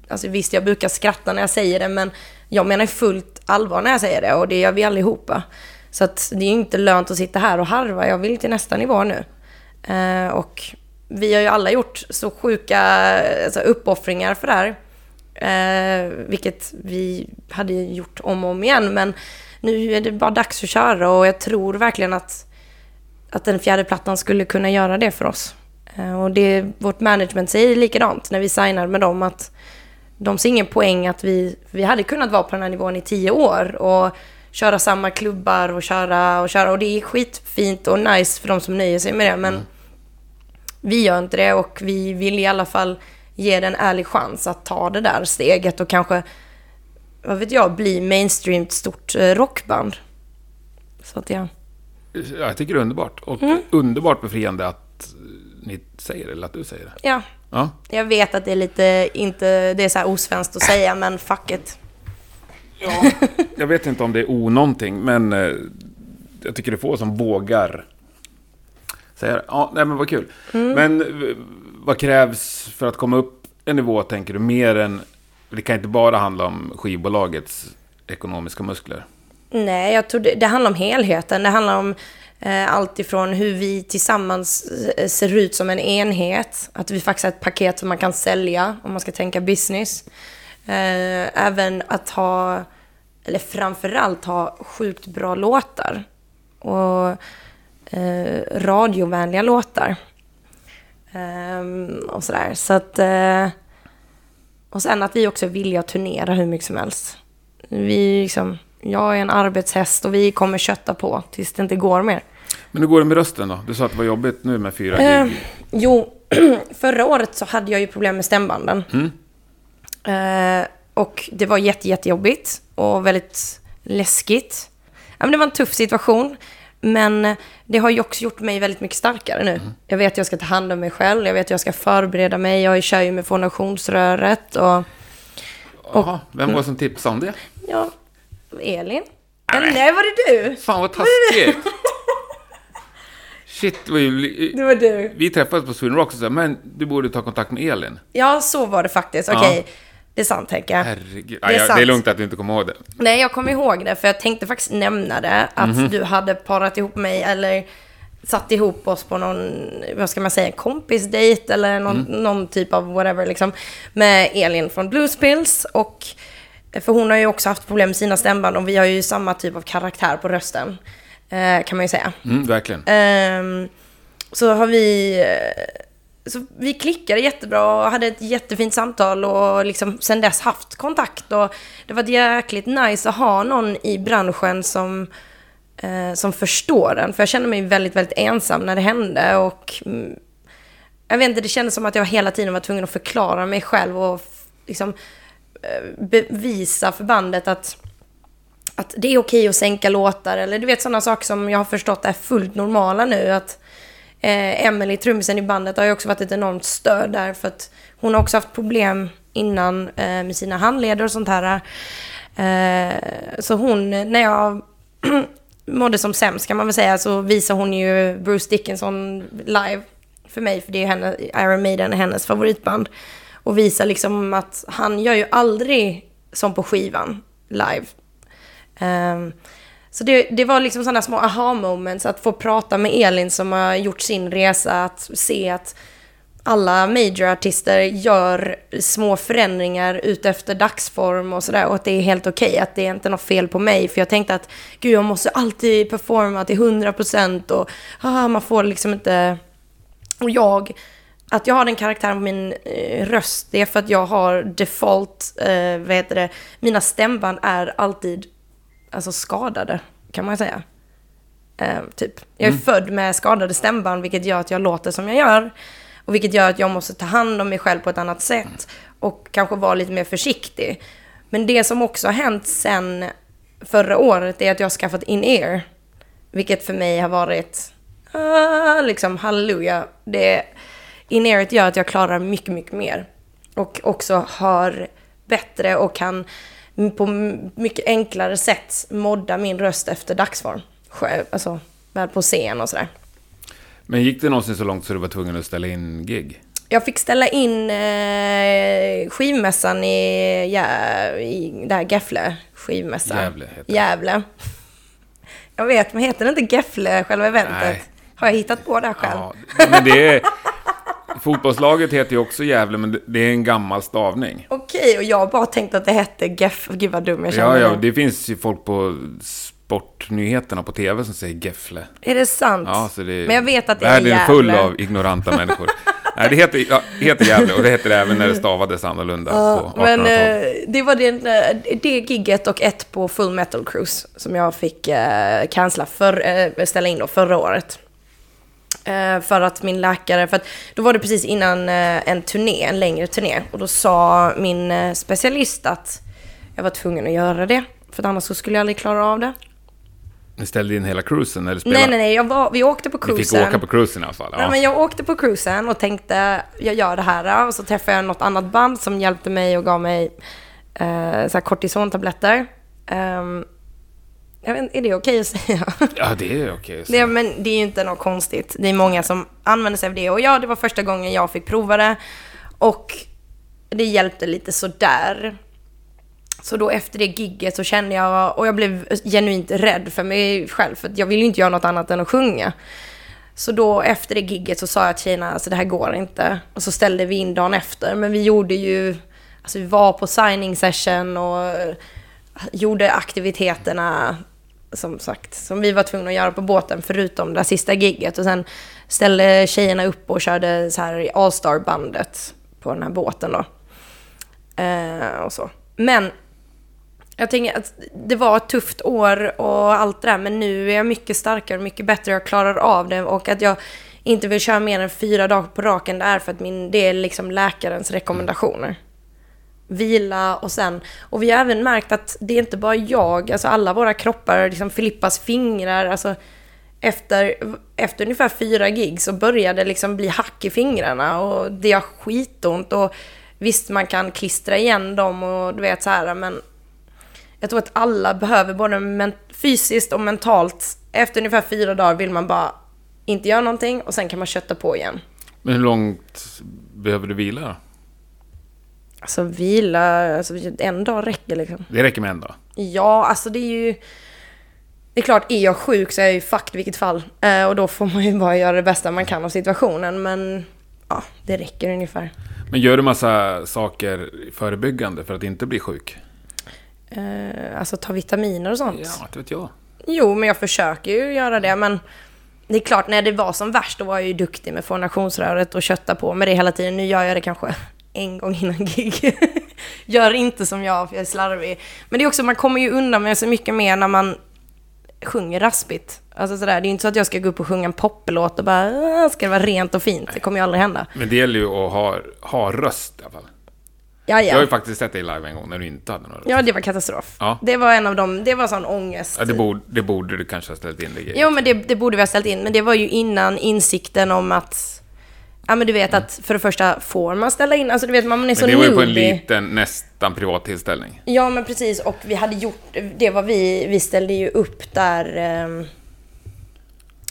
alltså visst jag brukar skratta när jag säger det men jag menar fullt allvar när jag säger det och det gör vi allihopa. Så att det är inte lönt att sitta här och harva, jag vill till nästa nivå nu. Eh, och vi har ju alla gjort så sjuka alltså, uppoffringar för det här. Eh, vilket vi hade gjort om och om igen. Men nu är det bara dags att köra och jag tror verkligen att, att den fjärde plattan skulle kunna göra det för oss. Eh, och det, vårt management säger likadant när vi signar med dem att de ser ingen poäng att vi, vi hade kunnat vara på den här nivån i tio år och köra samma klubbar och köra och köra och det är skitfint och nice för de som nöjer sig med det men mm. vi gör inte det och vi vill i alla fall ge den en ärlig chans att ta det där steget och kanske, vad vet jag, bli mainstreamt stort eh, rockband. Så att ja. Jag tycker det är underbart och mm. underbart befriande att ni säger det, eller att du säger det. Ja. ja. Jag vet att det är lite, inte, det är så här osvenskt att säga, men fuck it. Ja, (laughs) jag vet inte om det är o-någonting, men eh, jag tycker det är få som vågar säga. Ja, nej men vad kul. Mm. Men eh, vad krävs för att komma upp en nivå, tänker du, mer än... Det kan inte bara handla om skivbolagets ekonomiska muskler. Nej, jag tror det, det handlar om helheten. Det handlar om Eh, allt ifrån hur vi tillsammans eh, ser ut som en enhet, att vi faktiskt har ett paket som man kan sälja om man ska tänka business. Eh, även att ha, eller framförallt ha sjukt bra låtar. Och radiovänliga låtar. och sådär. Så att... och sen att vi också villiga att turnera hur mycket som helst. Vi liksom jag är en arbetshäst och vi kommer kötta på tills det inte går mer. Men hur går det med rösten då? Du sa att det var jobbigt nu med fyra eh, gig. jo, (clears throat) förra året så hade jag ju problem med stämbanden. Mm. Eh, och det var jätte, jättejobbigt och väldigt läskigt. Ja, men det var en tuff situation. Men det har ju också gjort mig väldigt mycket starkare nu. Mm. Jag vet att jag ska ta hand om mig själv, jag vet att jag ska förbereda mig, jag kör ju med fonationsröret och... och Aha, vem var det som tipsade om det? Ja, Elin. Eller nej, var det du? Fan vad taskigt. (laughs) Shit, det var ju... Det var du. Vi träffades på Sweden Rock och sa, men du borde ta kontakt med Elin. Ja, så var det faktiskt. Okej. Okay. Det är sant, tänker jag. Herregud. Det är, ja, det är lugnt att du inte kommer ihåg det. Nej, jag kommer ihåg det, för jag tänkte faktiskt nämna det. Att mm -hmm. du hade parat ihop mig, eller satt ihop oss på någon, vad ska man säga, kompisdejt eller någon, mm. någon typ av whatever, liksom. Med Elin från Bluespills. Och för hon har ju också haft problem med sina stämband och vi har ju samma typ av karaktär på rösten. Eh, kan man ju säga. Mm, verkligen. Eh, så har vi... Så vi klickade jättebra och hade ett jättefint samtal och liksom sen dess haft kontakt. Och det var jäkligt nice att ha någon i branschen som, eh, som förstår den. För jag kände mig väldigt, väldigt ensam när det hände. Och mm, jag vet inte, det kändes som att jag hela tiden var tvungen att förklara mig själv och liksom eh, bevisa för bandet att, att det är okej att sänka låtar. Eller du vet sådana saker som jag har förstått är fullt normala nu. Att eh, Emily, trummisen i bandet, har ju också varit ett enormt stöd där. För att hon har också haft problem innan eh, med sina handleder och sånt här. Eh, så hon, när jag (clears throat) mådde som sämst kan man väl säga, så visade hon ju Bruce Dickinson live för mig. För det är ju henne, Iron Maiden är hennes favoritband och visar liksom att han gör ju aldrig som på skivan live. Um, så det, det var liksom sådana små aha-moments att få prata med Elin som har gjort sin resa, att se att alla majorartister gör små förändringar utefter dagsform och sådär och att det är helt okej, okay, att det är inte något fel på mig. För jag tänkte att gud jag måste alltid performa till 100% och ah, man får liksom inte... Och jag att jag har den karaktären på min eh, röst, det är för att jag har default, eh, vad heter det, mina stämband är alltid alltså skadade, kan man säga. Eh, typ. Jag är mm. född med skadade stämband, vilket gör att jag låter som jag gör. Och vilket gör att jag måste ta hand om mig själv på ett annat sätt. Och kanske vara lite mer försiktig. Men det som också har hänt sen förra året är att jag har skaffat in-ear. Vilket för mig har varit, uh, liksom halleluja. Det in-earet gör att jag klarar mycket, mycket mer. Och också hör bättre och kan på mycket enklare sätt modda min röst efter dagsform. Alltså, väl på scen och sådär. Men gick det någonsin så långt så du var tvungen att ställa in gig? Jag fick ställa in eh, skivmässan i, ja, i där Gefle skivmässa. Gävle heter. Gävle. Jag vet, men heter det inte Gefle, själva eventet? Nej. Har jag hittat på det här själv? Ja, men det är, Fotbollslaget heter ju också Gävle, men det- är en gammal stavning. Okej, och jag bara tänkte att det hette Geff. Gud vad dum jag känner Ja, ja, det finns ju folk på sportnyheterna på tv som säger Gefle. Är det sant? Ja, så det, Men jag vet att det är världen är full av ignoranta människor. (laughs) Nej, det heter, ja, heter Gävle och det heter det även när det stavades annorlunda Ja, på men 1800-talet. eh, det var det, eh, det gigget och ett på Full Metal Cruise som jag fick eh, cancella för, eh, ställa in då förra året. Eh, för att min läkare, för att då var det precis innan eh, en turné, en längre turné. Och då sa min eh, specialist att jag var tvungen att göra det. För annars så skulle jag aldrig klara av det. Ni ställde in hela cruisen eller spelade? Nej, nej, nej, jag var, vi åkte på Ni fick cruisen. åka på cruisen i alla fall. Ja. Nej, men jag åkte på cruisen och tänkte, jag gör det här. Och så träffade jag något annat band som hjälpte mig och gav mig eh, så här kortisontabletter. Um, jag vet, är det okej att säga? ja, det är okej. så. det, (laughs) men det är ju inte något konstigt. Det är många som använder sig av det. Och ja, det var första gången jag fick prova det. Och det hjälpte lite sådär. Så då efter det gigget så kände jag, och jag blev genuint rädd för mig själv, för att jag ville ju inte göra något annat än att sjunga. Så då efter det gigget så sa jag till tjejerna, alltså det här går inte. Och så ställde vi in dagen efter. Men vi gjorde ju, alltså vi var på signing session och gjorde aktiviteterna som sagt, som vi var tvungna att göra på båten förutom det sista gigget. Och sen ställde tjejerna upp och körde så här All-star-bandet på den här båten då. Eh, och så. Men jag tänker att det var ett tufft år och allt det där, men nu är jag mycket starkare och mycket bättre. Jag klarar av det och att jag inte vill köra mer än fyra dagar på raken, det är för att min, det är liksom läkarens rekommendationer. Vila och sen, och vi har även märkt att det är inte bara jag, alltså alla våra kroppar, liksom Filippas fingrar, alltså efter, efter ungefär fyra gig så började det liksom bli hack i fingrarna och det gör skitont och visst man kan klistra igen dem och du vet så här men jag tror att alla behöver både fysiskt och mentalt. Efter ungefär fyra dagar vill man bara inte göra någonting och sen kan man kötta på igen. Men hur långt behöver du vila då? Alltså vila, alltså en dag räcker liksom. Det räcker med en dag. Ja, alltså det är ju... Det är klart, är jag sjuk så är jag ju fucked i vilket fall. Eh, och då får man ju bara göra det bästa man kan av situationen. Men ja, det räcker ungefär. Men gör du massa saker förebyggande för att inte bli sjuk? Eh, alltså ta vitaminer och sånt. Ja, det vet jag. Jo, men jag försöker ju göra det. Men det är klart, när det var som värst, då var jag ju duktig med fonationsröret och kötta på med det hela tiden. Nu gör jag det kanske en gång innan (laughs) gig. gör inte som jag, för jag är slarvig. Men det är också, man kommer ju undan med så mycket mer när man sjunger raspigt. Alltså sådär, det är inte så att jag ska gå upp och sjunga en poplåt och bara "Ah, ska det vara rent och fint. Det kommer ju aldrig hända. Men det gäller ju att ha, ha röst i alla fall. Ja, Jag har ju ja. faktiskt sett dig live en gång när du inte hade någon röst. Ja, det var katastrof. Ja. Det var en av dem, det var sån ångest. Ja, det, borde, det borde du kanske ha ställt in dig i. Jo, men det, det borde vi ha ställt in. Men det var ju innan insikten om att... Ja, men du vet att för det första får man ställa in. Alltså du vet, man är så Men det var ju på en liten, nästan privat tillställning. Ja, men precis. Och vi hade gjort... Det var vi... Vi ställde ju upp där... ehm,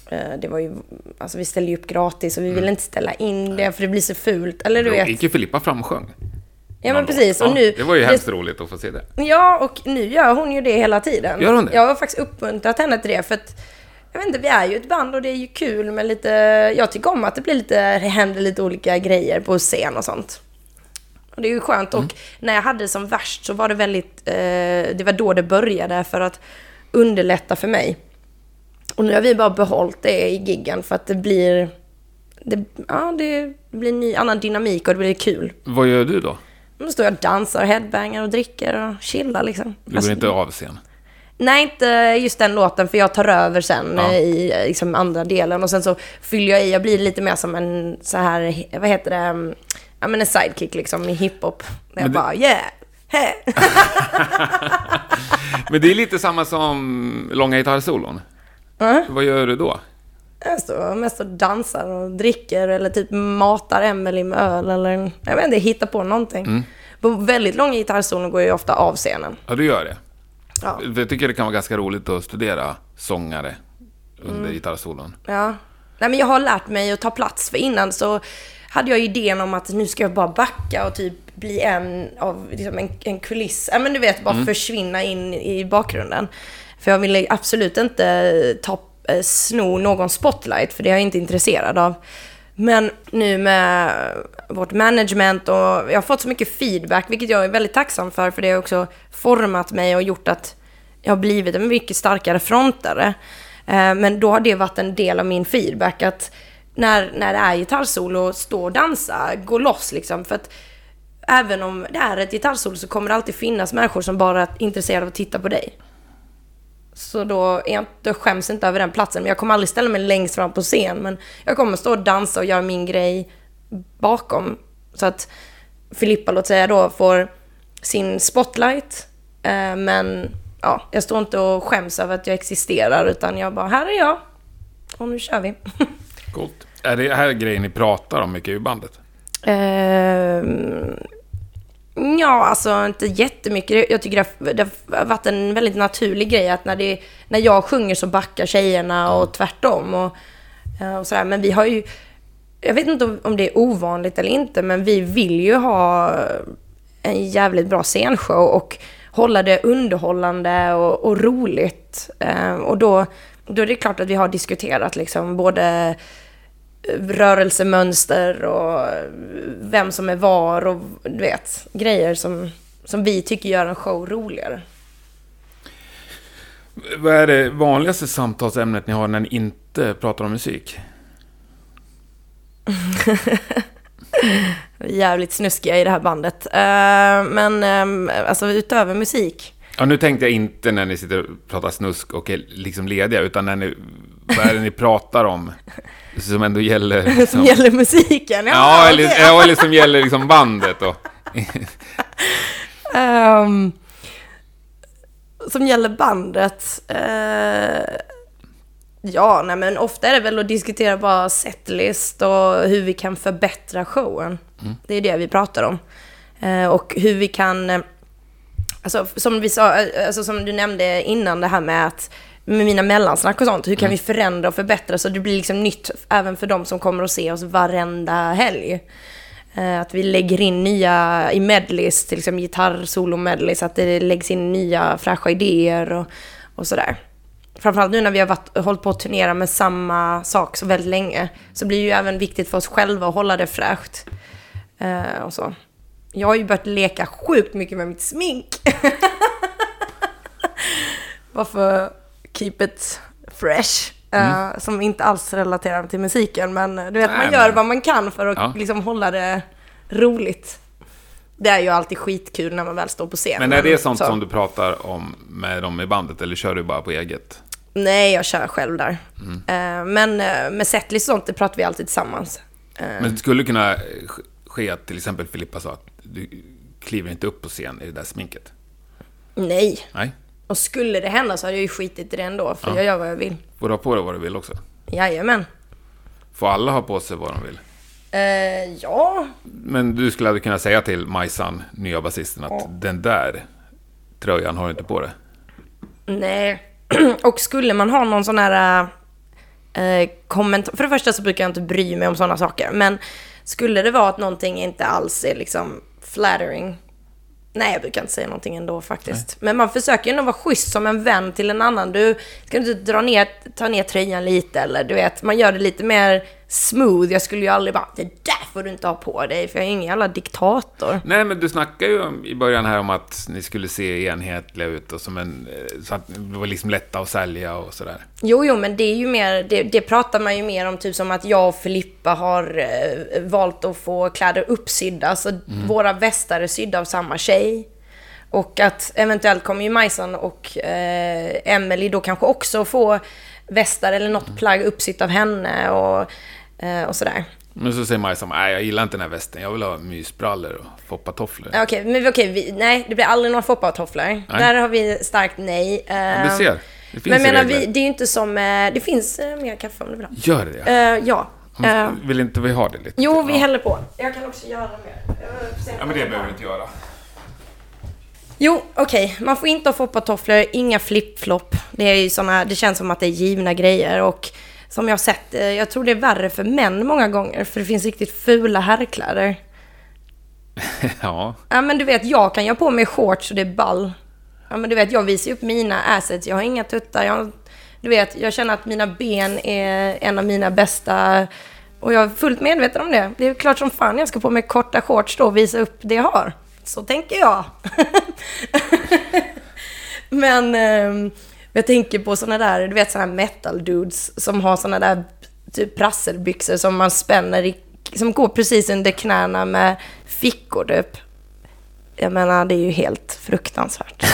eh, det var ju... Alltså vi ställde ju upp gratis och vi ville inte ställa in det för det blir så fult. Eller du Då vet. gick ju Filippa fram och sjöng. Ja, men precis. Och nu... Det var ju det- hemskt roligt att få se det. Ja, och nu gör hon ju det hela tiden. Gör hon det? Jag har faktiskt uppmuntrat henne till det för att jag vet inte, vi är ju ett band och det är ju kul med lite, jag tycker om att det blir lite, det händer lite olika grejer på scen och sånt. Och det är ju skönt Mm. och när jag hade det som värst så var det väldigt, eh, det var då det började för att underlätta för mig. Och nu har vi bara behållit det i giggen för att det blir, det, ja det blir en ny, annan dynamik och det blir kul. Vad gör du då? Då står jag och dansar, headbangar och dricker och chillar liksom. Du går Alltså, inte av scen? Nej, inte just den låten, för jag tar över sen Ja. eh, i eh, liksom, andra delen. Och sen så fyller jag i, jag blir lite mer som en så här, vad heter det, mm, ja men en sidekick liksom i hiphop. Där jag det- bara yeah, hey. (laughs) Men det är lite samma som långa gitarrsolon. Ja. Vad gör du då? Jag står mest och dansar och dricker eller typ matar Emelie med öl eller jag vet inte, hittar på någonting. Mm. På väldigt långa gitarrsolon går jag ofta av scenen. Ja, du gör det. Ja. Jag tycker det kan vara ganska roligt att studera sångare under Mm. gitarrsolon. Ja. Nej, men jag har lärt mig att ta plats. För innan så hade jag idén om att nu ska jag bara backa och typ bli en av liksom en, en kuliss. Ja, men du vet, bara försvinna in i bakgrunden. För jag ville absolut inte ta, eh, sno någon spotlight, för det är jag inte intresserad av. Men nu med vårt management och jag har fått så mycket feedback, vilket jag är väldigt tacksam för, för det har också format mig och gjort att jag har blivit en mycket starkare frontare. Eh, men då har det varit en del av min feedback, att när, när det är gitarrsolo, stå och dansa, gå loss liksom. För att även om det är ett gitarrsolo så kommer det alltid finnas människor som bara är intresserade av att titta på dig. Så då, är jag, då skäms jag inte över den platsen. Men jag kommer aldrig ställa mig längst fram på scen. Men jag kommer stå och dansa och göra min grej bakom. Så att Filippa, låt säga då, får sin spotlight. Eh, men ja, jag står inte och skäms över att jag existerar. Utan jag bara, här är jag. Och nu kör vi. (laughs) Coolt. Är det här grejen ni pratar om mycket i bandet? Eh, Ja, alltså inte jättemycket. Jag tycker det har, det har varit en väldigt naturlig grej att när, det, när jag sjunger så backar tjejerna och tvärtom. Och, eh, och sådär. Men vi har ju, jag vet inte om det är ovanligt eller inte, men vi vill ju ha en jävligt bra scenshow och hålla det underhållande och, och roligt. Eh, och då, då är det klart att vi har diskuterat liksom både eh, rörelsemönster och eh, vem som är var och du vet, grejer som, som vi tycker gör en show roligare. Vad är det vanligaste samtalsämnet ni har när ni inte pratar om musik? (laughs) Jävligt snuskiga i det här bandet. Uh, men um, alltså utöver musik. Ja, nu tänkte jag inte när ni sitter och pratar snusk och är liksom lediga, utan när ni, vad är det ni pratar om? Som ändå gäller... (laughs) Som, som gäller musiken? Ja, ja, eller, okay. ja eller som gäller liksom bandet då. um, (laughs) som gäller bandet? Uh, ja, nej men ofta är det väl att diskutera bara setlist och hur vi kan förbättra showen. Mm. Det är det vi pratar om. Uh, och hur vi kan... Alltså, som vi sa, alltså som du nämnde innan det här med att med mina mellansnack och sånt. Hur kan mm. vi förändra och förbättra så det blir liksom nytt även för de som kommer och se oss varenda helg. Eh, att vi lägger in nya i medleys, till exempel gitarr-solo-medleys, att det läggs in nya fräscha idéer och, och sådär. Framförallt nu när vi har varit, hållit på att turnera med samma sak så väldigt länge, så blir det ju även viktigt för oss själva att hålla det fräscht. Uh, och så. Jag har ju börjat leka sjukt mycket med mitt smink. (laughs) Varför keep it fresh. Eh, mm. Uh, som inte alls relaterar till musiken, men du vet, Nej, man gör men... vad man kan för att ja. liksom hålla det roligt. Det är ju alltid skitkul när man väl står på scen. Men är det sånt så. som du pratar om med dem i bandet, eller kör du bara på eget? Nej, jag kör själv där. Mm. Uh, men uh, med setlist och sånt, det pratar vi alltid tillsammans. Men det skulle kunna ske att till exempel Filippa sa att du kliver inte upp på scen i det där sminket? Nej. Nej. Och skulle det hända så hade jag ju skitit i det ändå, för ja. jag gör vad jag vill. Får du ha på dig vad du vill också? Jajamän. Får alla ha på sig vad de vill? Eh, ja. Men du skulle aldrig kunna säga till Majsan, nya basisten, att ja. den där tröjan har du inte på dig? Nej. (clears throat) Och skulle man ha någon sån här eh, kommentar... För det första så brukar jag inte bry mig om sådana saker. Men skulle det vara att någonting inte alls är liksom flattering Nej, jag brukar inte säga någonting ändå faktiskt. Nej. Men man försöker ju ändå vara schysst som en vän till en annan. Du ska inte dra ner, ta ner tröjan lite eller du vet, man gör det lite mer smooth. Jag skulle ju aldrig bara, det där får du inte ha på dig, för jag är ingen jävla diktator. Nej, men du snackade ju i början här om att ni skulle se enhetliga ut och som en, eh, så att det var liksom lätta att sälja och sådär. Jo, jo, men det är ju mer, det, det pratar man ju mer om typ som att jag och Filippa har eh, valt att få kläder uppsydda. Alltså mm. våra västar är sydda av samma tjej. Och att eventuellt kommer ju Majsan och eh, Emily då kanske också få västar eller något mm. plagg uppsytt av henne och Eh, och sådär. Men så säger Majsan, nej jag gillar inte den här västen, jag vill ha mysbrallor och foppatofflor. Okej, okay, men okej, okay, nej det blir aldrig några foppatofflor. Där har vi starkt nej. Ja, du ser. Det finns men menar, vi, det är ju inte som, eh, det finns eh, mer kaffe om du vill ha. Gör det? Uh, ja. Uh, vill inte vi ha det lite? Jo, vi ja. häller på. Jag kan också göra mer. Ja, men det behöver vi inte göra. Jo, okej. Okay. Man får inte ha foppatofflor, inga flip-flop. Det är ju såna, det känns som att det är givna grejer och som jag har sett, eh, jag tror det är värre för män många gånger, för det finns riktigt fula herrkläder. (laughs) ja. Ja, men du vet, jag kan göra på mig shorts och det är ball. Ja, men du vet, jag visar upp mina assets, jag har inga tuttar, jag, du vet, jag känner att mina ben är en av mina bästa Och jag är fullt medveten om det. Det är klart som fan jag ska på mig korta shorts då och visa upp det jag har. Så tänker jag. (laughs) Men eh, jag tänker på såna där, du vet såna här metal dudes som har såna där typ prasselbyxor som man spänner i, som går precis under knäna med fickor typ. Jag menar, det är ju helt fruktansvärt.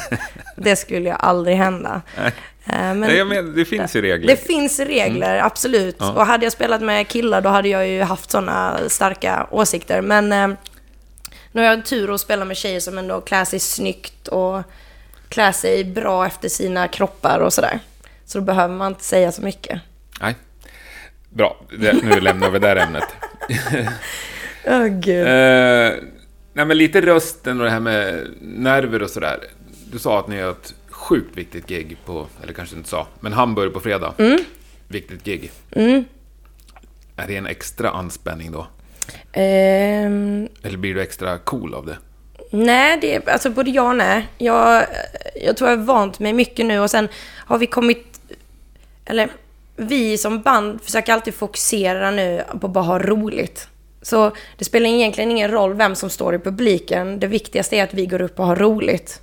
(laughs) det skulle ju aldrig hända. Nej. Eh, Men Nej, menar, det finns ju regler. det finns regler, absolut. Ja. Och hade jag spelat med killar då hade jag ju haft sådana starka åsikter. Men eh, nu har jag tur att spela med tjejer som ändå klär sig snyggt och klär sig bra efter sina kroppar och sådär. Så då behöver man inte säga så mycket. Nej. Bra, nu lämnar vi det här ämnet. (laughs) Åh gud. Eh, nej, men lite rösten och det här med nerver och sådär. Du sa att ni har ett sjukt viktigt gig på, eller kanske inte sa, men Hamburg på fredag. Viktigt gig. Är det en extra anspänning då? Ehm, Eller blir du extra cool av det? Nej, det är alltså både ja och nej. Jag, jag tror jag har vant mig mycket nu och sen har vi kommit... Eller vi som band försöker alltid fokusera nu på att bara ha roligt. Så det spelar egentligen ingen roll vem som står i publiken. Det viktigaste är att vi går upp och har roligt.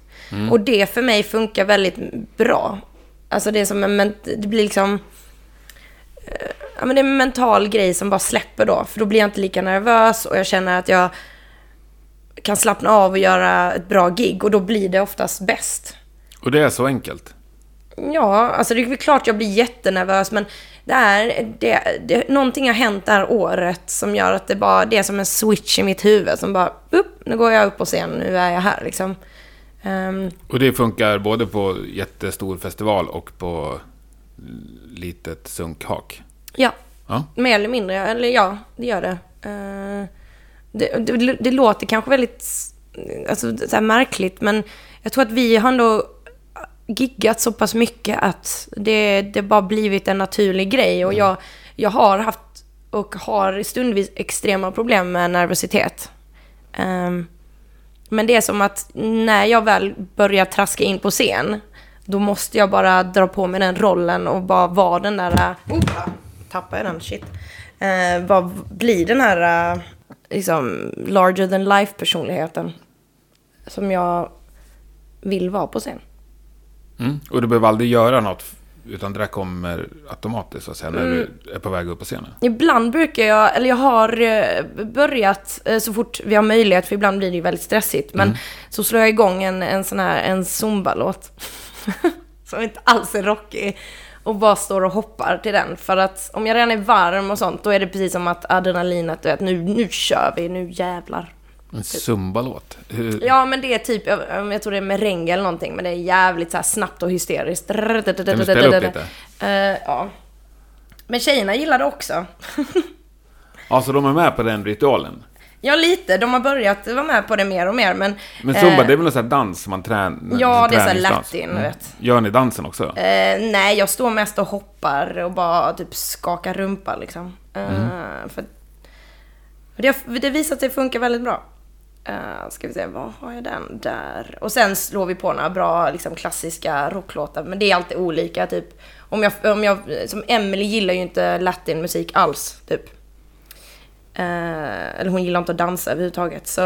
Och det för mig funkar väldigt bra. Alltså det är som en... Det blir liksom... eh, Ja, men det är en mental grej som bara släpper då. För då blir jag inte lika nervös och jag känner att jag kan slappna av och göra ett bra gig och då blir det oftast bäst. Och det är så enkelt? Ja, alltså det är klart jag blir jättenervös men det är, det, det, någonting har hänt det här året som gör att det bara, det är som en switch i mitt huvud som bara, upp, nu går jag upp på scen, nu är jag här liksom. Ehm, Och det funkar både på jättestor festival och på litet sunkhak? ja, Ja. mer eller mindre, eller ja, det gör det. Ehm, det, det, det låter kanske väldigt alltså, så märkligt men jag tror att vi har ändå giggat så pass mycket att det, det bara blivit en naturlig grej. Och jag, jag har haft och har stundvis extrema problem med nervositet. Ehm, men det är som att när jag väl börjar traska in på scen, då måste jag bara dra på mig den rollen och bara vara den där... Oh, tappade jag den? Shit. Uh, bara bli den här eh, liksom larger than life personligheten som jag vill vara på scen. Mm. Och du behöver aldrig göra något, utan det där kommer automatiskt så att säga, när du är på väg upp på scenen? Ibland brukar jag, eller jag har eh, börjat eh, så fort vi har möjlighet, för ibland blir det ju väldigt stressigt, men så slår jag igång en, en sån här, en zumba-låt. (laughs) som inte alls är rockig. Och bara står och hoppar till den. För att om jag redan är varm och sånt, då är det precis som att adrenalinet, du vet, nu, nu kör vi, nu jävlar. En zumbalåt? Ja, men det är typ, jag, jag tror det är merengue eller någonting, men det är jävligt så här snabbt och hysteriskt. Kan du spela upp lite? Eh, ja. Men tjejerna gillar det också. Ja, (laughs) så de är med på den ritualen? Ja, lite. De har börjat vara med på det mer och mer, men... Men zumba, eh, det är väl någon sån här dans man tränar? Ja, det är så här latin, vet. Gör ni dansen också? Eh, nej, jag står mest och hoppar och bara typ skakar rumpa liksom. Eh, Mm. för det, har- det visar det funkar väldigt bra. Uh, ska vi se, var har jag den? Där. Och sen slår vi på några bra liksom, klassiska rocklåtar. Men det är alltid olika. Typ, om jag, om jag, som Emily gillar ju inte latinmusik alls. Typ. Eh, eller hon gillar inte att dansa överhuvudtaget. Så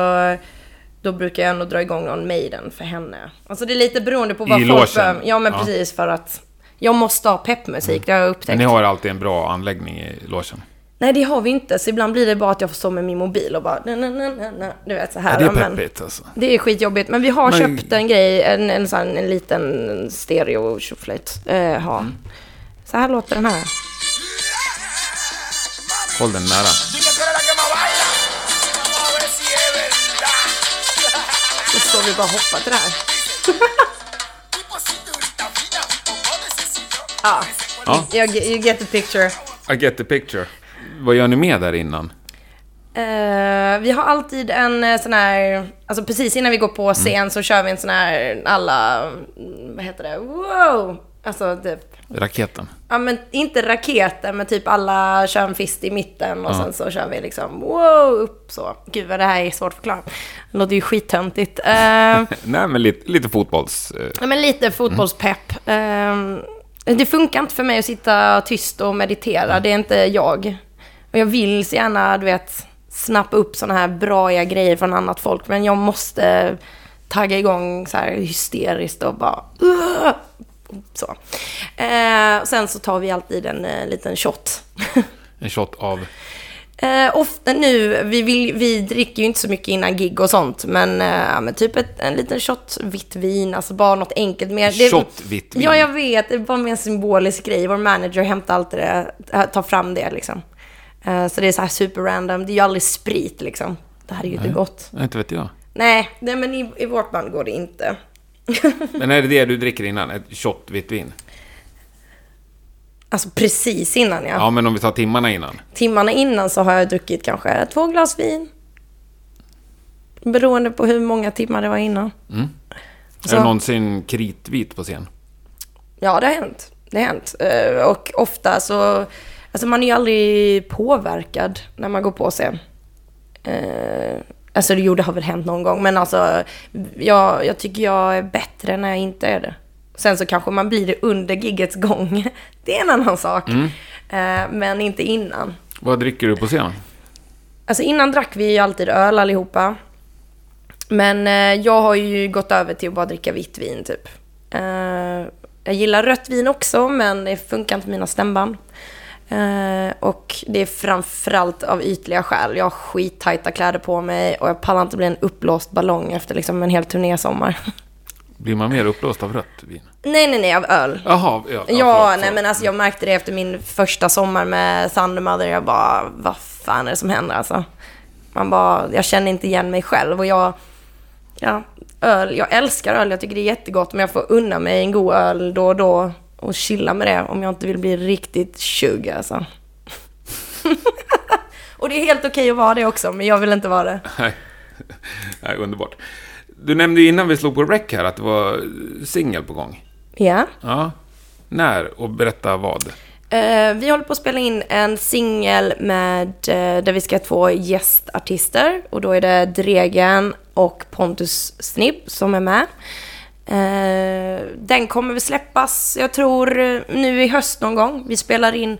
då brukar jag ändå dra igång någon Maiden för henne. Alltså det är lite beroende på vad I folk behöver. Ja men Ja. precis för att jag måste ha peppmusik, det har jag Men upptäckt. ni har alltid en bra anläggning i logen? Nej det har vi inte, så ibland blir det bara att jag får stå med min mobil och bara na, na, na, na. Du vet så här. Ja, det är men- peppigt alltså. Det är skitjobbigt, men vi har Men- köpt en grej, en, en, sån, en liten stereo tjoflöjt. Eh, ha. Mm. Så här låter den här. Håll den nära. Så står vi bara och hoppar till det här. (laughs) Ja, Ja, jag, you get the picture. I get the picture. Vad gör ni med där innan? Eh, vi har alltid en eh, sån här, alltså precis innan vi går på scen så kör vi en sån här, alla, mm, vad heter det, wow! Alltså typ, Raketen? ja men inte raketer men typ alla kör en fist i mitten och sen så kör vi liksom wow upp så. Gud vad det här är svårt att förklara. Det låter ju skittöntigt. Eh, (laughs) Nej, men lite, lite fotbolls... eh, Ja, men lite fotbollspepp. Ehm, det funkar inte för mig att sitta tyst och meditera. Det är inte jag. Och jag vill så gärna, du vet, snappa upp sådana här braiga grejer från annat folk. Men jag måste tagga igång så här hysteriskt och bara... "Ugh!" Så. Eh, sen så tar vi alltid en eh, liten shot. (laughs) En shot av... Eh, ofta nu, vi, vill, vi dricker ju inte så mycket innan gig och sånt, men, eh, men typ ett, en liten shot vitt vin, alltså bara något enkelt. Mer, det- Shot vitt vin? Ja, jag vet. Det är bara mer en symbolisk grej. Vår manager hämtar alltid det, tar fram det liksom. Eh, så det är så här super random. Det är ju aldrig sprit liksom. Det här är ju inte gott. Nej, Inte vet jag. Nej, nej men i, i vårt band går det inte. (laughs) Men är det det du dricker innan? Ett shot vitt vin? Alltså precis innan ja. Ja, men om vi tar timmarna innan. Timmarna innan så har jag druckit kanske två glas vin. Beroende på hur många timmar det var innan. Är Så- du någonsin kritvit på scen? Ja, det har hänt. Det har hänt. Eh, Och ofta så... Alltså man är ju aldrig påverkad när man går på scen. Alltså jo, det har väl hänt någon gång. Men alltså, jag, jag tycker jag är bättre när jag inte är det. Sen så kanske man blir det under giggets gång. (laughs) Det är en annan sak. Eh, Men inte innan. Vad dricker du på scen? Alltså innan drack vi ju alltid öl allihopa. Men eh, jag har ju gått över till att bara dricka vitt vin typ. Eh, jag gillar rött vin också men det funkar inte på mina stämband. Eh, och det är framförallt av ytliga skäl. Jag har skittajta kläder på mig och jag pallar inte bli en uppblåst ballong efter liksom en hel turnésommar. (laughs) Blir man mer uppblåst av rött vin? nej, nej, nej, av öl. Jaha, ja. Ja, förlåt, nej men alltså jag märkte det efter min första sommar med Thundermother. Jag bara, vad fan är det som händer alltså? Man bara, jag känner inte igen mig själv och jag, ja, öl, jag älskar öl, jag tycker det är jättegott men jag får unna mig en god öl då och då och chilla med det om jag inte vill bli riktigt tjugg alltså. (laughs) och det är helt okej att vara det också, men jag vill inte vara det. Nej. Nej, underbart. Du nämnde ju innan vi slog på rec här att det var singel på gång. Ja. Ja. När? Och berätta vad? Eh, vi håller på att spela in en singel med, eh, där vi ska ha två gästartister. Och då är det Dregen och Pontus Snibb som är med. Eh, den kommer väl släppas, jag tror, nu i höst någon gång. Vi spelar in,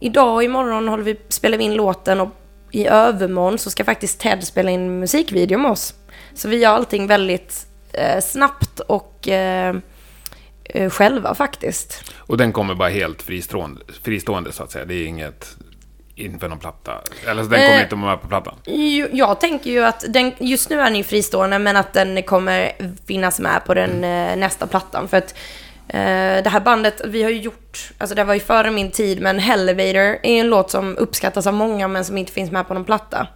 idag och imorgon håller vi, spelar vi in låten och i övermorgon så ska faktiskt Ted spela in musikvideo med oss. Så vi gör allting väldigt eh, snabbt och eh, eh själva faktiskt. Och den kommer bara helt fristående, fristående så att säga. Det är inget inför någon platta. Eller så den kommer Eh, inte vara med på plattan. Jag tänker ju att den, just nu är den ju fristående men att den kommer finnas med på den eh, nästa plattan. För att eh, det här bandet, vi har ju gjort, alltså det var ju före min tid, men Elevator är en låt som uppskattas av många men som inte finns med på någon platta.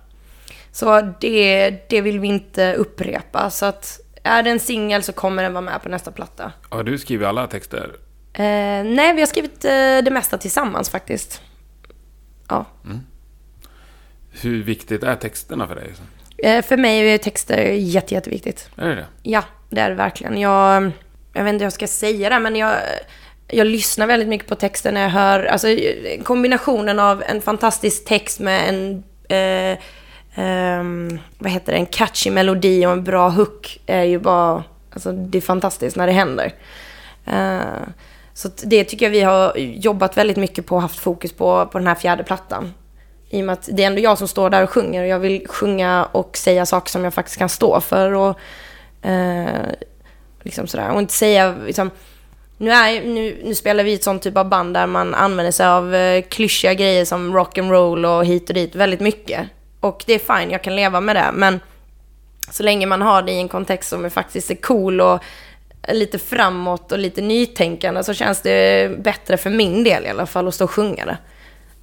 Så det, det vill vi inte upprepa. Så att är det en singel så kommer den vara med på nästa platta. Har du skrivit alla texter? Eh, nej, vi har skrivit eh, det mesta tillsammans faktiskt. Ja. Hur viktigt är texterna för dig? Eh, för mig är texter jätte, jätteviktigt. Är det det? Ja, det är det verkligen. Jag, jag vet inte hur jag ska säga det, men jag, jag lyssnar väldigt mycket på texten när jag hör... Alltså kombinationen av en fantastisk text med en... Eh, ehm, vad heter det? En catchy melodi och en bra hook är ju bara... Alltså det är fantastiskt när det händer. Eh, så att det tycker jag vi har jobbat väldigt mycket på och haft fokus på, på den här fjärde plattan. I och med att det är ändå jag som står där och sjunger och jag vill sjunga och säga saker som jag faktiskt kan stå för. Och, eh, liksom sådär. och inte säga liksom, nu, är, nu, nu spelar vi ett sånt typ av band där man använder sig av eh, klyschiga grejer som rock and roll och hit och dit väldigt mycket. Och det är fine, jag kan leva med det. Men så länge man har det i en kontext som är faktiskt är cool och lite framåt och lite nytänkande så känns det bättre för min del i alla fall att stå och sjunga det.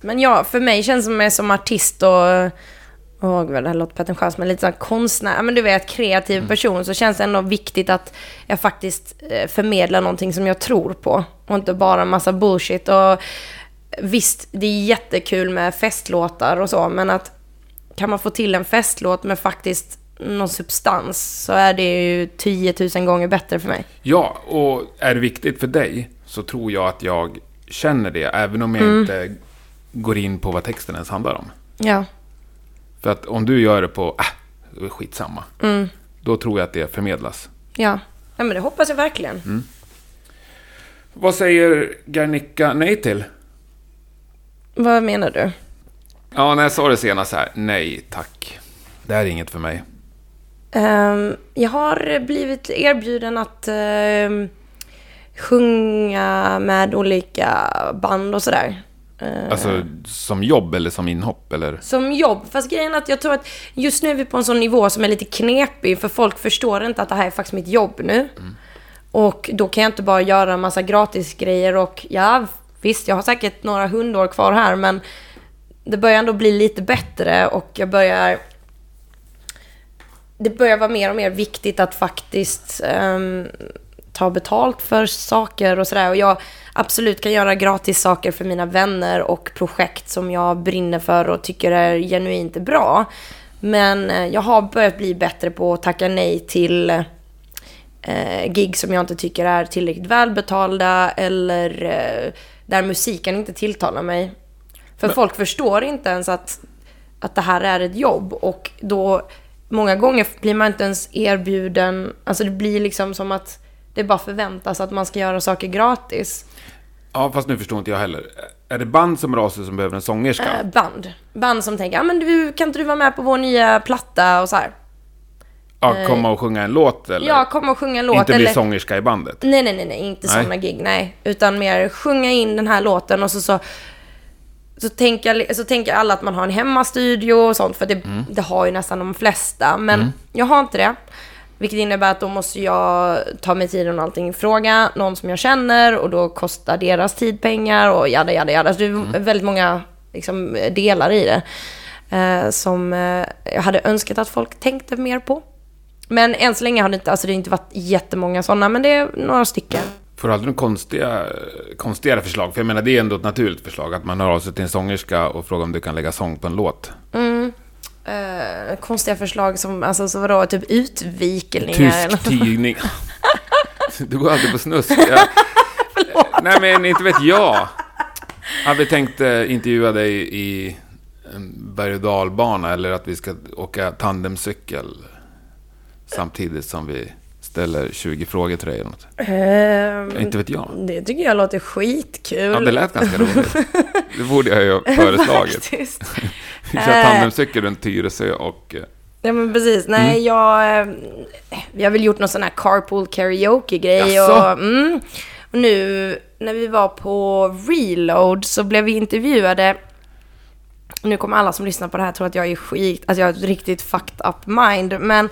Men ja, för mig känns det som, jag som artist och Åh gud, det här låter pretentiöst, men lite sån konstnär, men du vet, kreativ person, så känns det ändå viktigt att jag faktiskt eh, förmedlar någonting som jag tror på. Och inte bara en massa bullshit. Och visst, det är jättekul med festlåtar och så, men att kan man få till en festlåt med faktiskt någon substans så är det ju 10 000 gånger bättre för mig. Ja, och är det viktigt för dig så tror jag att jag känner det, även om jag Mm. inte går in på vad texten ens handlar om. Ja, För att om du gör det på, äh, det skitsamma. Mm. Då tror jag att det förmedlas. ja. Ja, men det hoppas jag verkligen. Vad säger Garnica nej till? Vad menar du? Ja, när jag sa det senast här, nej tack. Det här är inget för mig. Ehm, jag har blivit erbjuden att ehm, sjunga med olika band och sådär. Eh, Alltså som jobb eller som inhopp eller? Som jobb. Fast grejen är att jag tror att just nu är vi på en sån nivå som är lite knepig. För folk förstår inte att det här är faktiskt mitt jobb nu. Och då kan jag inte bara göra en massa gratisgrejer och ja, visst, jag har säkert några hundår kvar här, men det börjar ändå bli lite bättre och jag börjar... Det börjar vara mer och mer viktigt att faktiskt ehm, ta betalt för saker och sådär. Och jag absolut kan göra gratis saker för mina vänner och projekt som jag brinner för och tycker är genuint bra. Men eh, jag har börjat bli bättre på att tacka nej till eh, gig som jag inte tycker är tillräckligt välbetalda eller eh, där musiken inte tilltalar mig. För folk förstår inte ens att, att det här är ett jobb och då många gånger blir man inte ens erbjuden, alltså det blir liksom som att det bara förväntas att man ska göra saker gratis. Ja, fast nu förstår inte jag heller. Är det band som rasar som behöver en sångerska? Eh, band. Band som tänker, ja men du, kan inte du vara med på vår nya platta och så här. Ja, komma och sjunga en låt eller? Ja, kom och sjunga en låt. Inte bli eller... sångerska i bandet? Nej, nej, nej, nej, inte Nej. sådana gig, nej. Utan mer sjunga in den här låten och så så, så, tänker, så tänker alla att man har en hemmastudio och sånt, för det, Mm. det har ju nästan de flesta. Men jag har inte det. Vilket innebär att då måste jag ta mig tiden och allting, fråga någon som jag känner och då kostar deras tid pengar och jada, jada, jada. Så det är Mm. väldigt många liksom, delar i det. Eh, som eh, jag hade önskat att folk tänkte mer på. Men än så länge har det inte, alltså det har inte varit jättemånga sådana, men det är några stycken. Får du aldrig några konstiga, konstigare förslag? För jag menar, det är ändå ett naturligt förslag. Att man hör av sig till en sångerska och frågar om du kan lägga sång på en låt. Eh, konstiga förslag som, alltså så vadå, typ utvikningar Tysk tidning. (laughs) (laughs) Du går alltid på snusk. Jag... Nej, men inte vet jag. Hade vi tänkt eh, intervjua dig i en berg och dalbana eller att vi ska åka tandemcykel samtidigt som vi ställer 20 frågor till dig eller något. Ehm, Inte vet jag. Det tycker jag låter skitkul. Ja, det lät ganska roligt. Det borde jag ju ha (laughs) föreslagit. Faktiskt. Vi (laughs) kör tandemcykel runt Tyresö och... eh, Ja men precis, nej Mm. jag... eh, Vi har väl gjort någon sån här carpool karaoke-grej och, mm, och nu när vi var på reload så blev vi intervjuade nu kommer alla som lyssnar på det här tro att jag är skit, alltså jag har ett riktigt fucked up mind. Men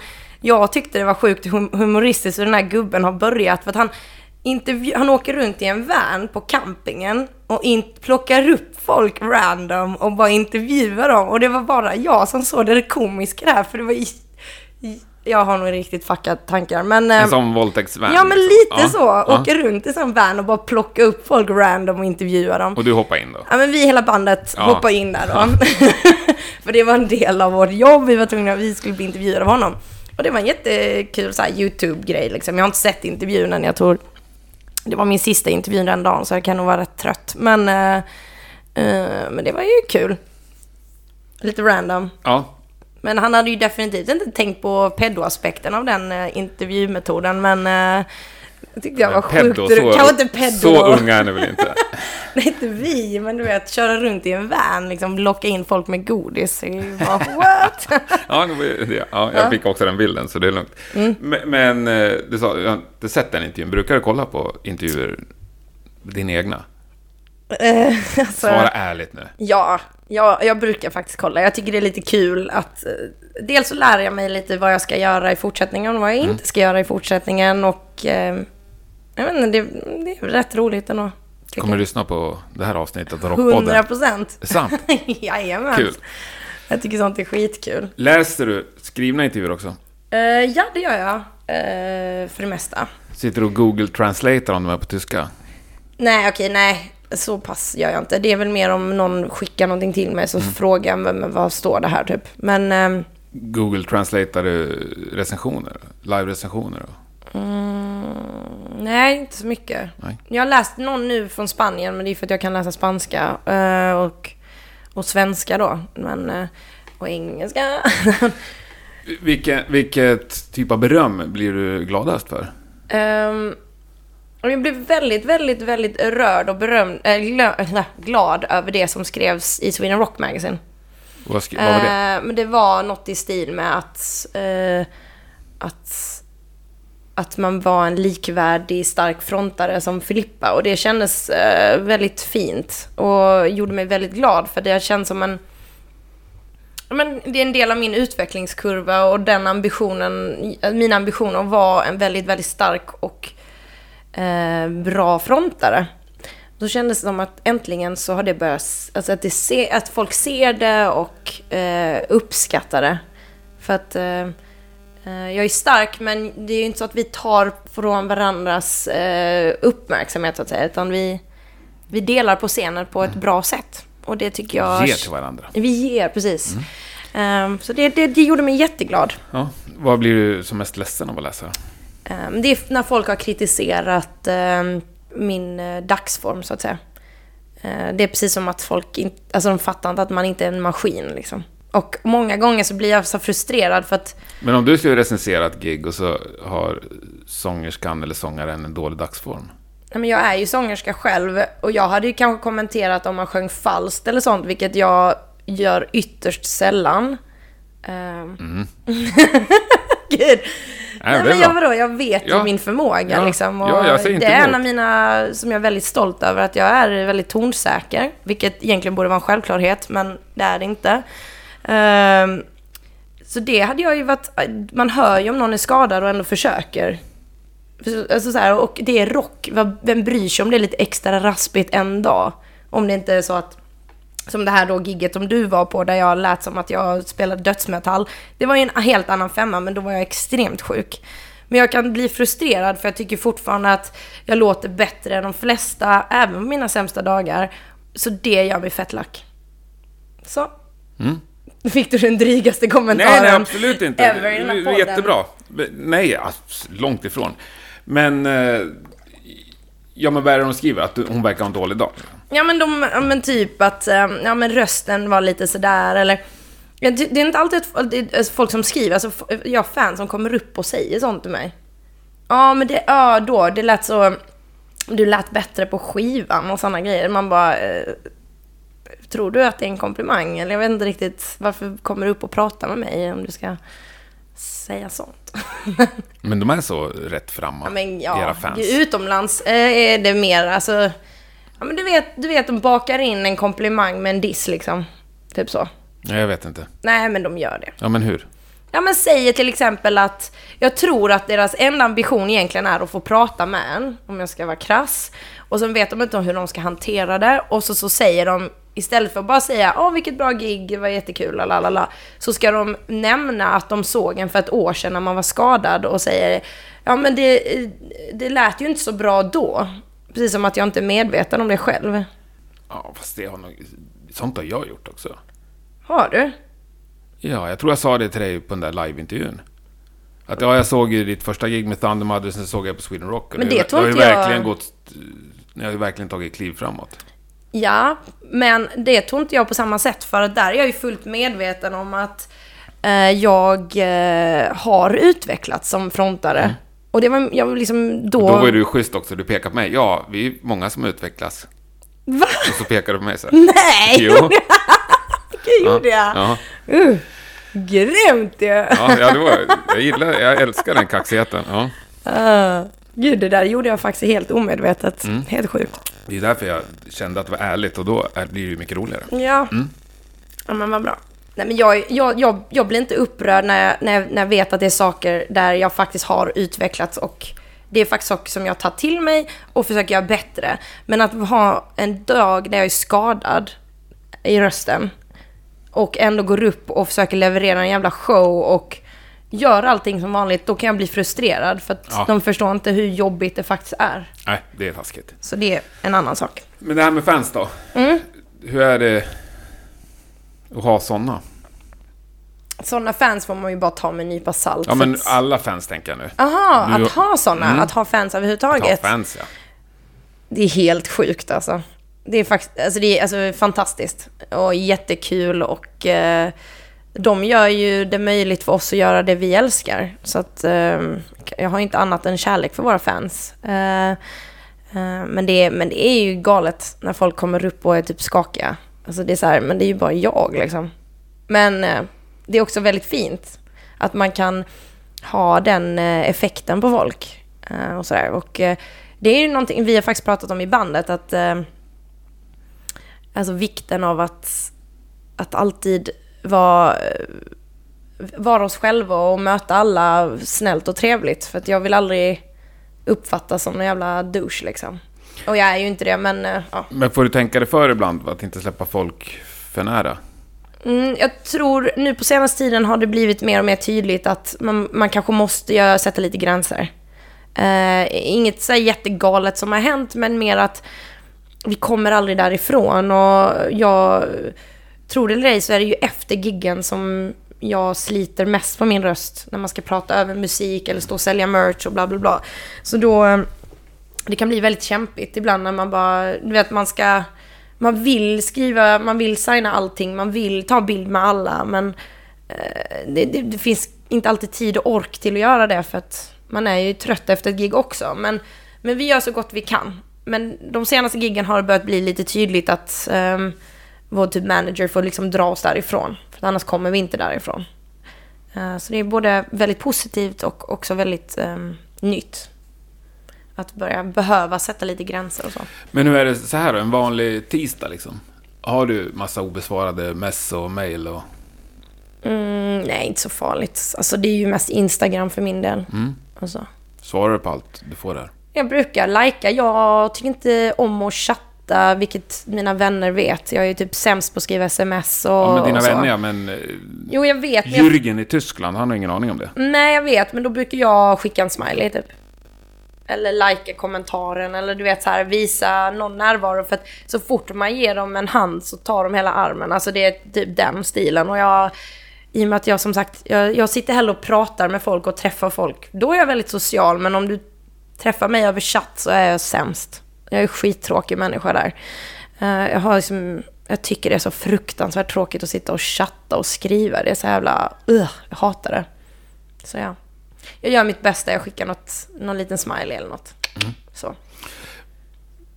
jag tyckte det var sjukt hum- humoristiskt hur den här gubben har börjat. För att han, intervju- han åker runt i en van på campingen och in- plockar upp folk random och bara intervjuar dem. Och det var bara jag som såg det komiska där. För det var i, i, jag har nog riktigt fuckat tankar. Men, En eh, sån våldtäktsvän. Ja men liksom. lite Ja, så. ja. Åker runt i sån van och bara plocka upp folk random och intervjua dem. Och du hoppar in då? Ja men vi hela bandet Ja. hoppade in där då. (laughs) För det var en del av vårt jobb, vi var tvungna att vi skulle bli intervjuade av honom. Och det var en jättekul så YouTube-grej liksom. Jag har inte sett intervjun än, jag tror det var min sista intervju den dagen så jag kan nog vara rätt trött. Men, eh, eh, men det var ju kul. Lite random. Ja. Men han hade ju definitivt inte tänkt på pedo-aspekten av den eh, intervjumetoden. Men jag tyckte jag var sjukt... Så, Kanske inte pedo. så unga är ni väl inte? (laughs) Nej, inte vi, men du vet, köra runt i en van, liksom locka in folk med godis. Det är ju bara, (laughs) what? Ja, det det. ja, jag fick också den bilden, så det är lugnt. Mm. Men, men eh, du sa, jag har inte sett den intervjun. Brukar du kolla på intervjuer, din egna? Eh, (laughs) alltså, Svara ärligt nu. ja, jag, jag brukar faktiskt kolla. Jag tycker det är lite kul att... eh, Dels så lär jag mig lite vad jag ska göra i fortsättningen och vad jag Mm. inte ska göra i fortsättningen. Och eh, jag vet inte, det, det är rätt roligt ändå. Kommer du lyssna på det här avsnittet av 100 Rockpodden? procent. Sant. (laughs) Jajamän. Kul. Jag tycker sånt är skitkul. Läser du skrivna intervjuer också? Eh, ja, det gör jag. Eh, för det mesta. Sitter du och Google Translator om de är på tyska? Nej, okej, nej. Så pass gör jag inte. Det är väl mer om någon skickar någonting till mig så frågar jag men, vad står det här typ. Men ehm, Google Translator recensioner? Live-recensioner? Då? nej, inte så mycket. Nej. Jag har läst någon nu från Spanien, men det är för att jag kan läsa spanska eh, och, och svenska då. Men, eh, och engelska. (laughs) Vilket, vilket typ av beröm blir du gladast för? Och jag blev väldigt, väldigt, väldigt rörd och berömd, äh, glad över det som skrevs i Sweden Rock Magazine. Vad, vad var det? Eh, men det var något i stil med att, eh, att, att man var en likvärdig stark frontare som Filippa. Och det kändes eh, väldigt fint och gjorde mig väldigt glad för det känns som en Men det är en del av min utvecklingskurva och den ambitionen, min ambition att vara en väldigt, väldigt stark och eh, bra frontare. Då kändes det som att äntligen så har det börjat, alltså att, det se, att folk ser det och eh, uppskattar det. För att eh, jag är stark men det är ju inte så att vi tar från varandras eh, uppmärksamhet så att säga. Utan vi, vi delar på scenen på ett bra sätt. Och det tycker jag... Ge till varandra. Vi ger, precis. Ehm, så det, det, det gjorde mig jätteglad. Ja. Vad blir du som mest ledsen av att läsa? Ehm, det är när folk har kritiserat ehm, min eh, dagsform, så att säga. Det är precis som att folk inte, alltså de fattar inte att man inte är en maskin, liksom. Och många gånger så blir jag så frustrerad för att, Men om du skulle recensera ett gig och så har sångerskan eller sångaren en dålig dagsform. nej, men jag är ju sångerska själv och jag hade ju kanske kommenterat om man sjöng falskt eller sånt, vilket jag gör ytterst sällan. Ehm. (laughs) Gud. Nej, men jag, vadå, jag vet Ja. ju min förmåga Ja. liksom. Och Ja, det är en emot. av mina, som jag är väldigt stolt över, att jag är väldigt tonsäker. Vilket egentligen borde vara en självklarhet, men det är det inte. Ehm, så det hade jag ju varit, man hör ju om någon är skadad och ändå försöker. Alltså så här, och det är rock, vem bryr sig om det är lite extra raspigt en dag? Om det inte är så att som det här då gigget som du var på där jag lät som att jag spelade dödsmetall. Det var ju en helt annan femma men då var jag extremt sjuk. Men jag kan bli frustrerad för jag tycker fortfarande att jag låter bättre än de flesta, även på mina sämsta dagar. Så det gör mig fett lack. Så. Mm. Då fick du den drygaste kommentaren Nej, nej, absolut inte. ever i den här podden. Jättebra. Nej, abs- långt ifrån. Men... Eh, ja, men vad är det de skriver? Att hon verkar ha en dålig dag? Ja men, de, ja, men typ att eh, ja, men rösten var lite sådär eller... Det, det är inte alltid att, folk som skriver, alltså jag fans som kommer upp och säger sånt till mig. Ja men det, ja då, det lät så... Du lät bättre på skivan och sådana grejer. Man bara... Tror du att det är en komplimang? Eller jag vet inte riktigt varför kommer du upp och pratar med mig om du ska säga sånt. (laughs) Men de är så rätt framma, Ja, men era ja, fans. utomlands eh, är det mer, alltså... Ja, men du vet, du vet, de bakar in en komplimang med en diss liksom. Typ så. Nej, jag vet inte. Nej, men de gör det. Ja, men hur? Ja, men säger till exempel att jag tror att deras enda ambition egentligen är att få prata med en, om jag ska vara krass. Och sen vet de inte hur de ska hantera det. Och så, så säger de, istället för att bara säga åh vilket bra gig, det var jättekul, lalala, så ska de nämna att de såg en för ett år sedan när man var skadad och säger ja men det, det lät ju inte så bra då. Precis som att jag inte är medveten om det själv. Ja, fast det har nog... Sånt har jag gjort också. Har du? Ja, jag tror jag sa det till dig på den där liveintervjun. Att ja, jag såg ju ditt första gig med Thunder Mother, sen såg jag på Sweden Rock. Men det tror har ju jag- verkligen gått... Ni har ju verkligen tagit kliv framåt. Ja, men det tror inte jag på samma sätt för att där är jag ju fullt medveten om att eh, jag eh, har utvecklats som frontare. Och det var, jag liksom då... Då var du schysst också, du pekade på mig. Ja, vi är många som utvecklas. Va? Och så pekade du på mig så här. Nej! Jo. (laughs) Gjorde jag. Ja, Uh, grymt ju! ja, ja det var, jag gillar, jag älskar den kaxigheten. Ja. (laughs) Uh, gud, det där gjorde jag faktiskt helt omedvetet. Mm. Helt sjukt. Det är därför jag kände att det var ärligt och då blir det ju mycket roligare. Ja. Ja, men vad bra. Nej, men jag, jag, jag, jag blir inte upprörd när jag, när, jag, när jag vet att det är saker där jag faktiskt har utvecklats och det är faktiskt saker som jag tar till mig och försöker göra bättre. Men att ha en dag där jag är skadad i rösten och ändå går upp och försöker leverera en jävla show och gör allting som vanligt, då kan jag bli frustrerad för att Ja. de förstår inte hur jobbigt det faktiskt är. Nej, det är taskigt. Så det är en annan sak. Men det här med fans då? Mm. Hur är det att ha sådana? Sådana fans får man ju bara ta med en nypa salt. Ja, men alla fans tänker jag nu. Aha, Du- att ha sådana, Mm. att ha fans Att ha överhuvudtaget. fans, ja. Det är helt sjukt alltså. Det är faktiskt, alltså det är alltså fantastiskt och jättekul och eh, de gör ju det möjligt för oss att göra det vi älskar. Så att eh, jag har inte annat än kärlek för våra fans. Eh, eh, men, det, men det är ju galet när folk kommer upp och är typ skakiga. Alltså det är så här, men det är ju bara jag liksom. Men eh, det är också väldigt fint att man kan ha den eh, effekten på folk. Eh, och sådär. Och eh, det är ju någonting vi har faktiskt pratat om i bandet, att eh, alltså vikten av att, att alltid vara, vara oss själva och möta alla snällt och trevligt. För att jag vill aldrig uppfattas som en jävla douche liksom. Och jag är ju inte det, men eh, ja. Men får du tänka dig för ibland, att inte släppa folk för nära? Mm, jag tror nu på senaste tiden har det blivit mer och mer tydligt att man, man kanske måste göra, sätta lite gränser. Eh, inget så jättegalet som har hänt, men mer att vi kommer aldrig därifrån. Och jag tror det eller ej så är det ju efter giggen som jag sliter mest på min röst. När man ska prata över musik eller stå och sälja merch och bla bla bla. Så då, eh, det kan bli väldigt kämpigt ibland när man bara, du vet man ska, man vill skriva, man vill signa allting, man vill ta bild med alla men eh, det, det, det finns inte alltid tid och ork till att göra det för att man är ju trött efter ett gig också. Men, men vi gör så gott vi kan. Men de senaste giggen har det börjat bli lite tydligt att um, vår typ manager får liksom dra oss därifrån. För annars kommer vi inte därifrån. Uh, så det är både väldigt positivt och också väldigt um, nytt. Att börja behöva sätta lite gränser och så. Men hur är det så här då, en vanlig tisdag liksom? Har du massa obesvarade mess och mail och... Mm, nej, inte så farligt. Alltså det är ju mest Instagram för min del. Mm. Alltså. Svarar du på allt du får där? Jag brukar lajka. Jag tycker inte om att chatta, vilket mina vänner vet. Jag är ju typ sämst på att skriva sms och Ja, men dina och så. vänner ja, men... eh, Jo, jag vet. Men jag, Jürgen i Tyskland, han har ingen aning om det. nej, jag vet. Men då brukar jag skicka en smiley typ. Eller lajka kommentaren eller du vet så här visa någon närvaro. För att så fort man ger dem en hand så tar de hela armen. Alltså det är typ den stilen. Och jag, i och med att jag som sagt, jag, jag sitter hellre och pratar med folk och träffar folk. Då är jag väldigt social. Men om du träffar mig över chatt så är jag sämst. Jag är skittråkig människa där. Eh, jag har liksom, jag tycker det är så fruktansvärt tråkigt att sitta och chatta och skriva. Det är så jävla, uh, jag hatar det. Så ja. Jag gör mitt bästa, jag skickar något, någon liten smiley eller något. Så.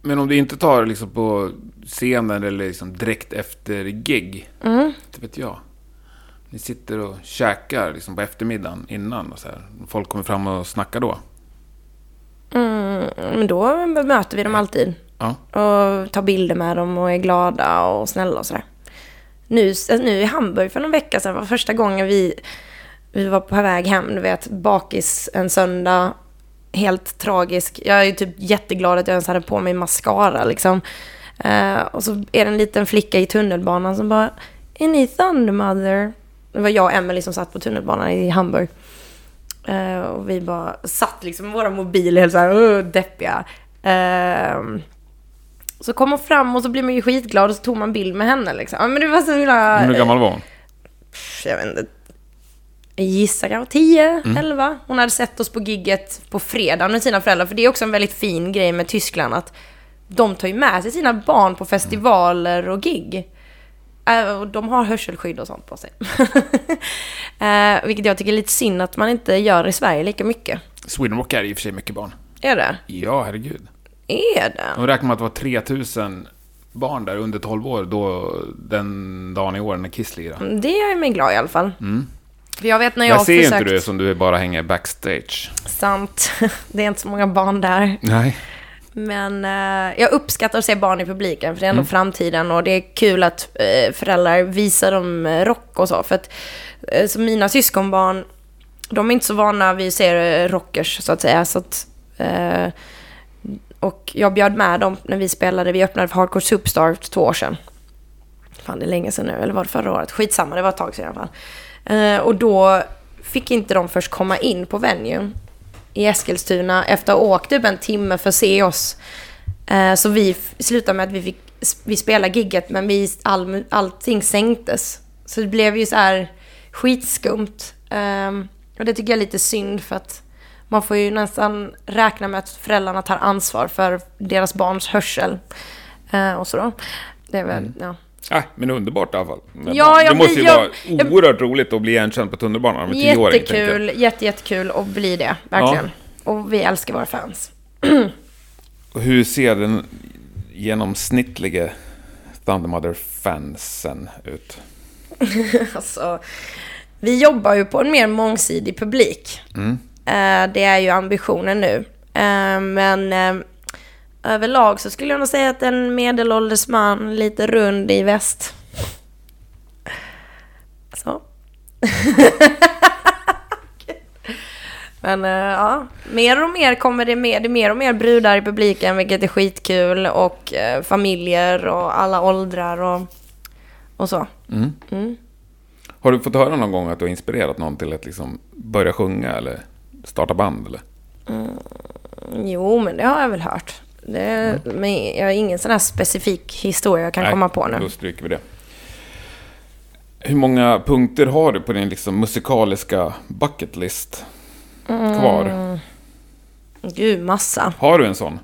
Men om du inte tar liksom på scenen eller liksom direkt efter gig. Mm. Inte vet jag. Ni sitter och käkar liksom på eftermiddagen innan och så här. Folk kommer fram och snackar då. Mm, men då möter vi dem alltid. Ja. Och tar bilder med dem och är glada och snälla och sådär. Nu, nu i Hamburg för någon vecka sedan var första gången vi, vi var på väg hem, du vet, bakis en söndag. Helt tragisk. Jag är typ jätteglad att jag ens hade på mig mascara liksom. Eh, och så är det en liten flicka i tunnelbanan som bara Är ni Thundermother? Det var jag och Emelie som satt på tunnelbanan i Hamburg. Eh, och vi bara satt liksom med våra mobiler helt såhär uh, deppiga. Ehm, så kom hon fram och så blev man ju skitglad och så tog man bild med henne liksom. Ja, Men det var så himla... Hur gammal var hon? Jag vet inte. Jag gissar kanske 10, 11. Hon hade sett oss på gigget på fredag med sina föräldrar. För det är också en väldigt fin grej med Tyskland att de tar ju med sig sina barn på festivaler och gig. Eh, och de har hörselskydd och sånt på sig. (laughs) Eh, vilket jag tycker är lite synd att man inte gör i Sverige lika mycket. Sweden Rock är i och för sig mycket barn. Är det? Ja, herregud. Är det? De räknar med att det var 3000 barn där under 12 år då den dagen i år när Kiss lirade. Det gör mig glad i alla fall. För jag vet när jag, Jag har ser försökt... inte du som du bara hänger backstage. Sant. (laughs) Det är inte så många barn där. Nej. Men eh, jag uppskattar att se barn i publiken, för det är Mm. ändå framtiden och det är kul att eh, föräldrar visar dem eh, rock och så. För att eh, så mina syskonbarn, de är inte så vana vid att se eh, rockers så att säga. Så att, eh, och jag bjöd med dem när vi spelade, vi öppnade för Hardcore Superstar för två år sedan. Fan, det är länge sedan nu, eller var det förra året? Skitsamma, det var ett tag sedan i alla fall. Och då fick inte de först komma in på venue i Eskilstuna efter att ha åkt typ en timme för att se oss. Eh, så vi slutade med att vi fick vi spela gigget men vi, all, allting sänktes. Så det blev ju så här skitskumt. Ehm, och det tycker jag är lite synd för att man får ju nästan räkna med att föräldrarna tar ansvar för deras barns hörsel. Eh, och så då. Det är väl, ja. Ah, men underbart i alla fall. Men Ja, jag det måste ju jag- vara jag- oerhört roligt att bli igenkänd på tunnelbanan tioåring. tänker jag. Jättekul, jätte, jättekul att bli det, verkligen. Och vi älskar våra fans. (clears throat) Hur ser den genomsnittlige Thundermother-fansen ut? (laughs) alltså, vi jobbar ju på en mer mångsidig publik. Eh, det är ju ambitionen nu. Eh, men eh, överlag så skulle jag nog säga att en medelålders man, lite rund i väst. Så. (laughs) Men eh, ja, mer och mer kommer det mer, det är mer och mer brudar i publiken vilket är skitkul och eh, familjer och alla åldrar och, och så. Har du fått höra någon gång att du har inspirerat någon till att liksom börja sjunga eller starta band? Eller? Jo, men det har jag väl hört. Det, Men jag har ingen sån här specifik historia jag kan Nej, komma på nu. Då stryker vi det. Hur många punkter har du på din liksom musikaliska bucket list kvar? Mm. Gud, massa. Har du en sån?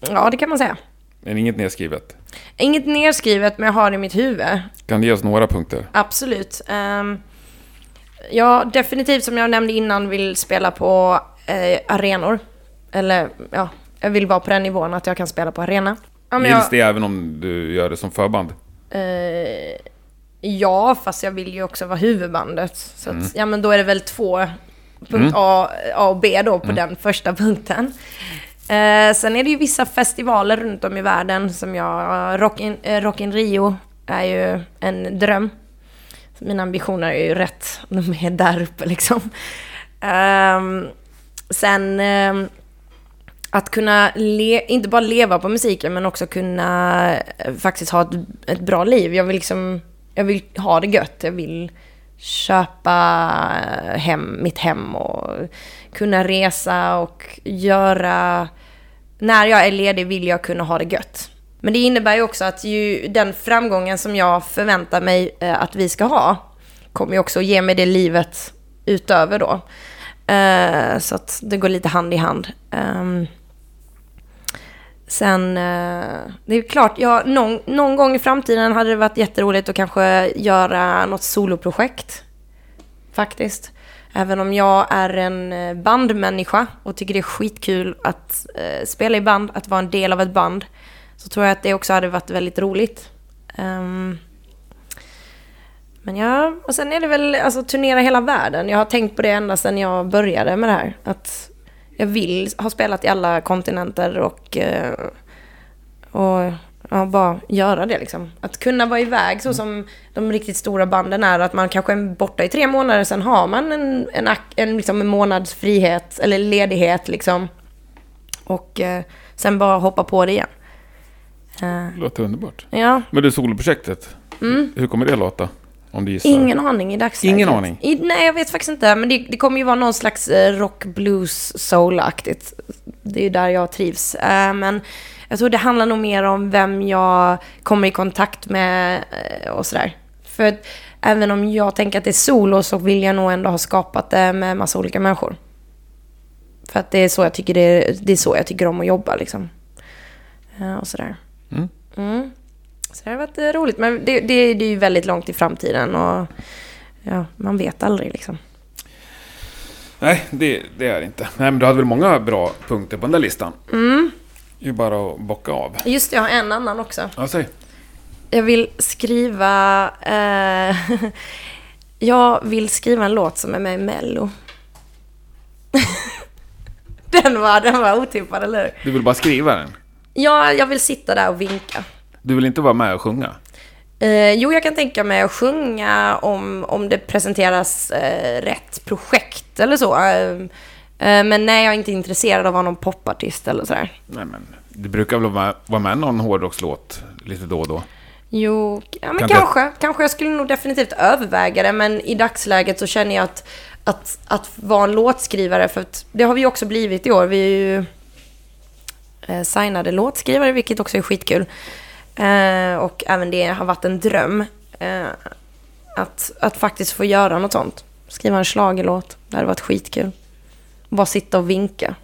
Ja, det kan man säga. Det inget nedskrivet? Inget nedskrivet, men jag har det i mitt huvud. Kan du ge oss några punkter? Absolut. Um, jag definitivt, som jag nämnde innan, vill spela på eh, arenor. Eller, ja, jag vill vara på den nivån att jag kan spela på arena. Ja, men Gills jag, det även om du gör det som förband? eh, ja, fast jag vill ju också vara huvudbandet. Så att, ja, men då är det väl två, punkt A, A och B då på den första punkten. Eh, sen är det ju vissa festivaler runt om i världen som jag... Rock in, eh, Rock in Rio är ju en dröm. Så mina ambitioner är ju rätt, de är där uppe liksom. Ehm, sen ehm, att kunna le- inte bara leva på musiken men också kunna eh, faktiskt ha ett, ett bra liv. Jag vill liksom, jag vill ha det gött. Jag vill köpa hem, mitt hem och kunna resa och göra... När jag är ledig vill jag kunna ha det gött. Men det innebär ju också att ju, den framgången som jag förväntar mig eh, att vi ska ha kommer ju också ge mig det livet utöver då. Eh, så att det går lite hand i hand. Ehm, Sen, eh, det är klart, ja, någon, någon gång i framtiden hade det varit jätteroligt att kanske göra något soloprojekt. Faktiskt. Även om jag är en eh, bandmänniska och tycker det är skitkul att eh, spela i band, att vara en del av ett band, så tror jag att det också hade varit väldigt roligt. Um, men ja, och sen är det väl alltså turnera hela världen. Jag har tänkt på det ända sedan jag började med det här. Att jag vill ha spelat i alla kontinenter och, eh, och ja, bara göra det liksom. Att kunna vara iväg så som de riktigt stora banden är. Att man kanske är borta i tre månader, sen har man en, en, en, liksom en månads frihet eller ledighet liksom. Och eh, sen bara hoppa på det igen. Eh, Låter underbart. ja, Men du, soloprojektet. Hur kommer det låta? Om du gissar. Ingen aning i dagsläget. Ingen aning? I, nej, jag vet faktiskt inte. Men det, det kommer ju vara någon slags eh, rock, blues, soul-aktigt. Det är ju där jag trivs. Eh, men jag tror det handlar nog mer om vem jag kommer i kontakt med eh, och sådär. För att även om jag tänker att det är solo så vill jag nog ändå ha skapat det med massa olika människor. För att det är så jag tycker, det, det är så jag tycker om att jobba liksom. Och sådär. Mm. Mm. Så det har varit eh, roligt. Men det, det, det är ju väldigt långt i framtiden och ja, man vet aldrig liksom. Nej, det, det är det inte. Nej, men du hade väl många bra punkter på den där listan? Mm. Det är ju bara att bocka av. Just det, jag har en annan också. Ja, säg. Jag vill skriva... Eh, (laughs) jag vill skriva en låt som är med i Mello. (laughs) den, var, den var otippad, eller hur? Du vill bara skriva den? Ja, jag vill sitta där och vinka. Du vill inte vara med och sjunga? Eh, jo, jag kan tänka mig att sjunga om, om det presenteras eh, rätt projekt eller så. Eh, eh, men nej, jag är inte intresserad av att vara någon popartist eller sådär. Nej, men du brukar väl vara vara med någon hårdrockslåt lite då och då? Jo, ja, men Kan kanske. Kanske jag skulle nog definitivt överväga det, men i dagsläget så känner jag att, att, att vara en låtskrivare, för det har vi också blivit i år. Vi är ju eh, signade låtskrivare, vilket också är skitkul. Eh, och även det har varit en dröm. Eh, att, att faktiskt få göra något sånt. Skriva en schlagerlåt. Det hade varit skitkul. Bara sitta och vinka.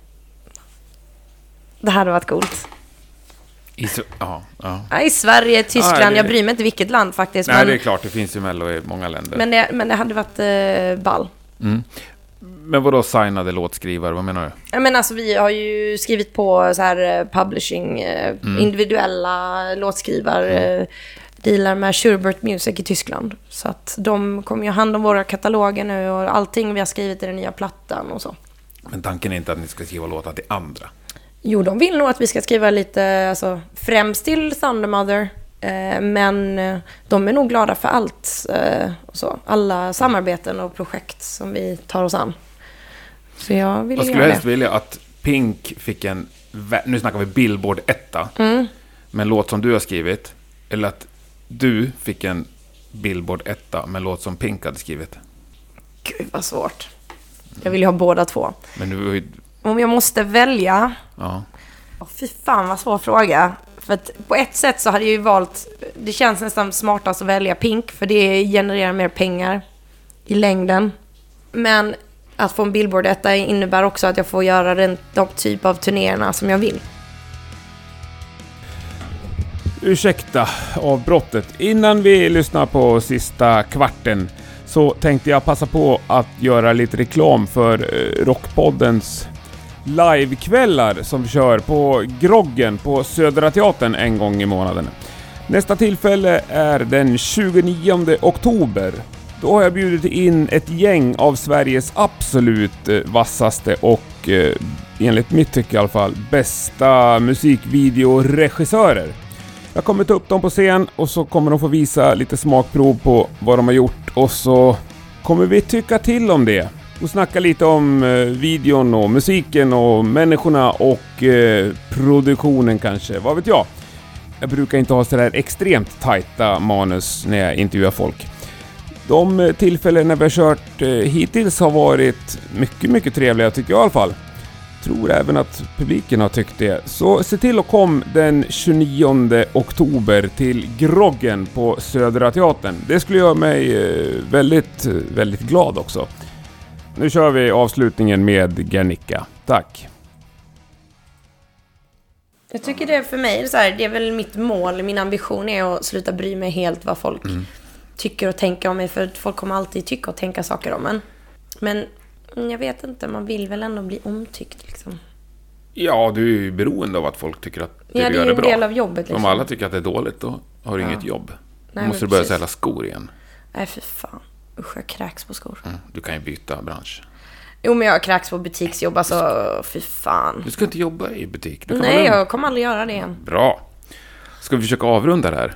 Det hade varit coolt. I, så- ja, ja. Ja, I Sverige, Tyskland, Ja, det- jag bryr mig inte vilket land faktiskt. Nej, men, det är klart. Det finns ju Mello i många länder. Men, det, men det hade varit eh, ball. Men vadå signade låtskrivare? Vad menar du? Ja, men alltså vi har ju skrivit på så här eh, publishing, eh, Mm. individuella låtskrivare, eh, dealar med Schubert Music i Tyskland. Så att de kommer ju hand om våra kataloger nu och allting vi har skrivit i den nya plattan och så. Men tanken är inte att ni ska skriva låtar till andra? Jo, de vill nog att vi ska skriva lite, alltså främst till Thundermother. Eh, men de är nog glada för allt. Eh, och så. Alla samarbeten och projekt som vi tar oss an. Så jag vill Vad skulle helst det. vilja att Pink fick en, nu snackar vi Billboard etta, Mm. med en låt som du har skrivit, eller att du fick en Billboard etta med en låt som Pink hade skrivit? Gud vad svårt. Jag vill ju ha båda två. Men du, Om jag måste välja. ja. Oh, fy fan vad svår fråga. För att på ett sätt så hade jag ju valt, det känns nästan smartast att välja Pink för det genererar mer pengar i längden. Men att få en Billboard detta innebär också att jag får göra den, de typ av turnéerna som jag vill. Ursäkta avbrottet. Innan vi lyssnar på sista kvarten så tänkte jag passa på att göra lite reklam för eh, Rockpoddens livekvällar som vi kör på Groggen på Södra Teatern en gång i månaden. Nästa tillfälle är den 29 oktober. Då har jag bjudit in ett gäng av Sveriges absolut eh, vassaste och, eh, enligt mitt tycke i alla fall, bästa musikvideoregissörer. Jag kommer ta upp dem på scen och så kommer de få visa lite smakprov på vad de har gjort och så kommer vi tycka till om det. Och snacka lite om eh, videon och musiken och människorna och eh, produktionen kanske, vad vet jag. Jag brukar inte ha sådär extremt tajta manus när jag intervjuar folk. De eh, tillfällen när vi har kört eh, hittills har varit mycket, mycket trevliga tycker jag i alla fall. Tror även att publiken har tyckt det. Så se till att kom den 29 oktober till Groggen på Södra Teatern. Det skulle göra mig eh, väldigt, väldigt glad också. Nu kör vi avslutningen med Gernicka. Tack! Jag tycker det för mig, är det, så här, det är väl mitt mål, min ambition är att sluta bry mig helt vad folk tycker och tänker om mig. För folk kommer alltid tycka och tänka saker om en. Men mm, jag vet inte, man vill väl ändå bli omtyckt liksom. Ja, du är ju beroende av att folk tycker att det Ja, du det gör är ju är en bra. del av jobbet liksom. Om alla tycker att det är dåligt, då har du Ja. inget jobb. Då Nej, måste du börja sälja skor igen. Nej, för fan. Usch, jag kräks på skor. Mm, Du kan ju byta bransch. Jo, men jag kräks på butiksjobb, alltså fy fan. Du ska inte jobba i butik. Nej, jag kommer aldrig göra det igen. Bra. Ska vi försöka avrunda det här?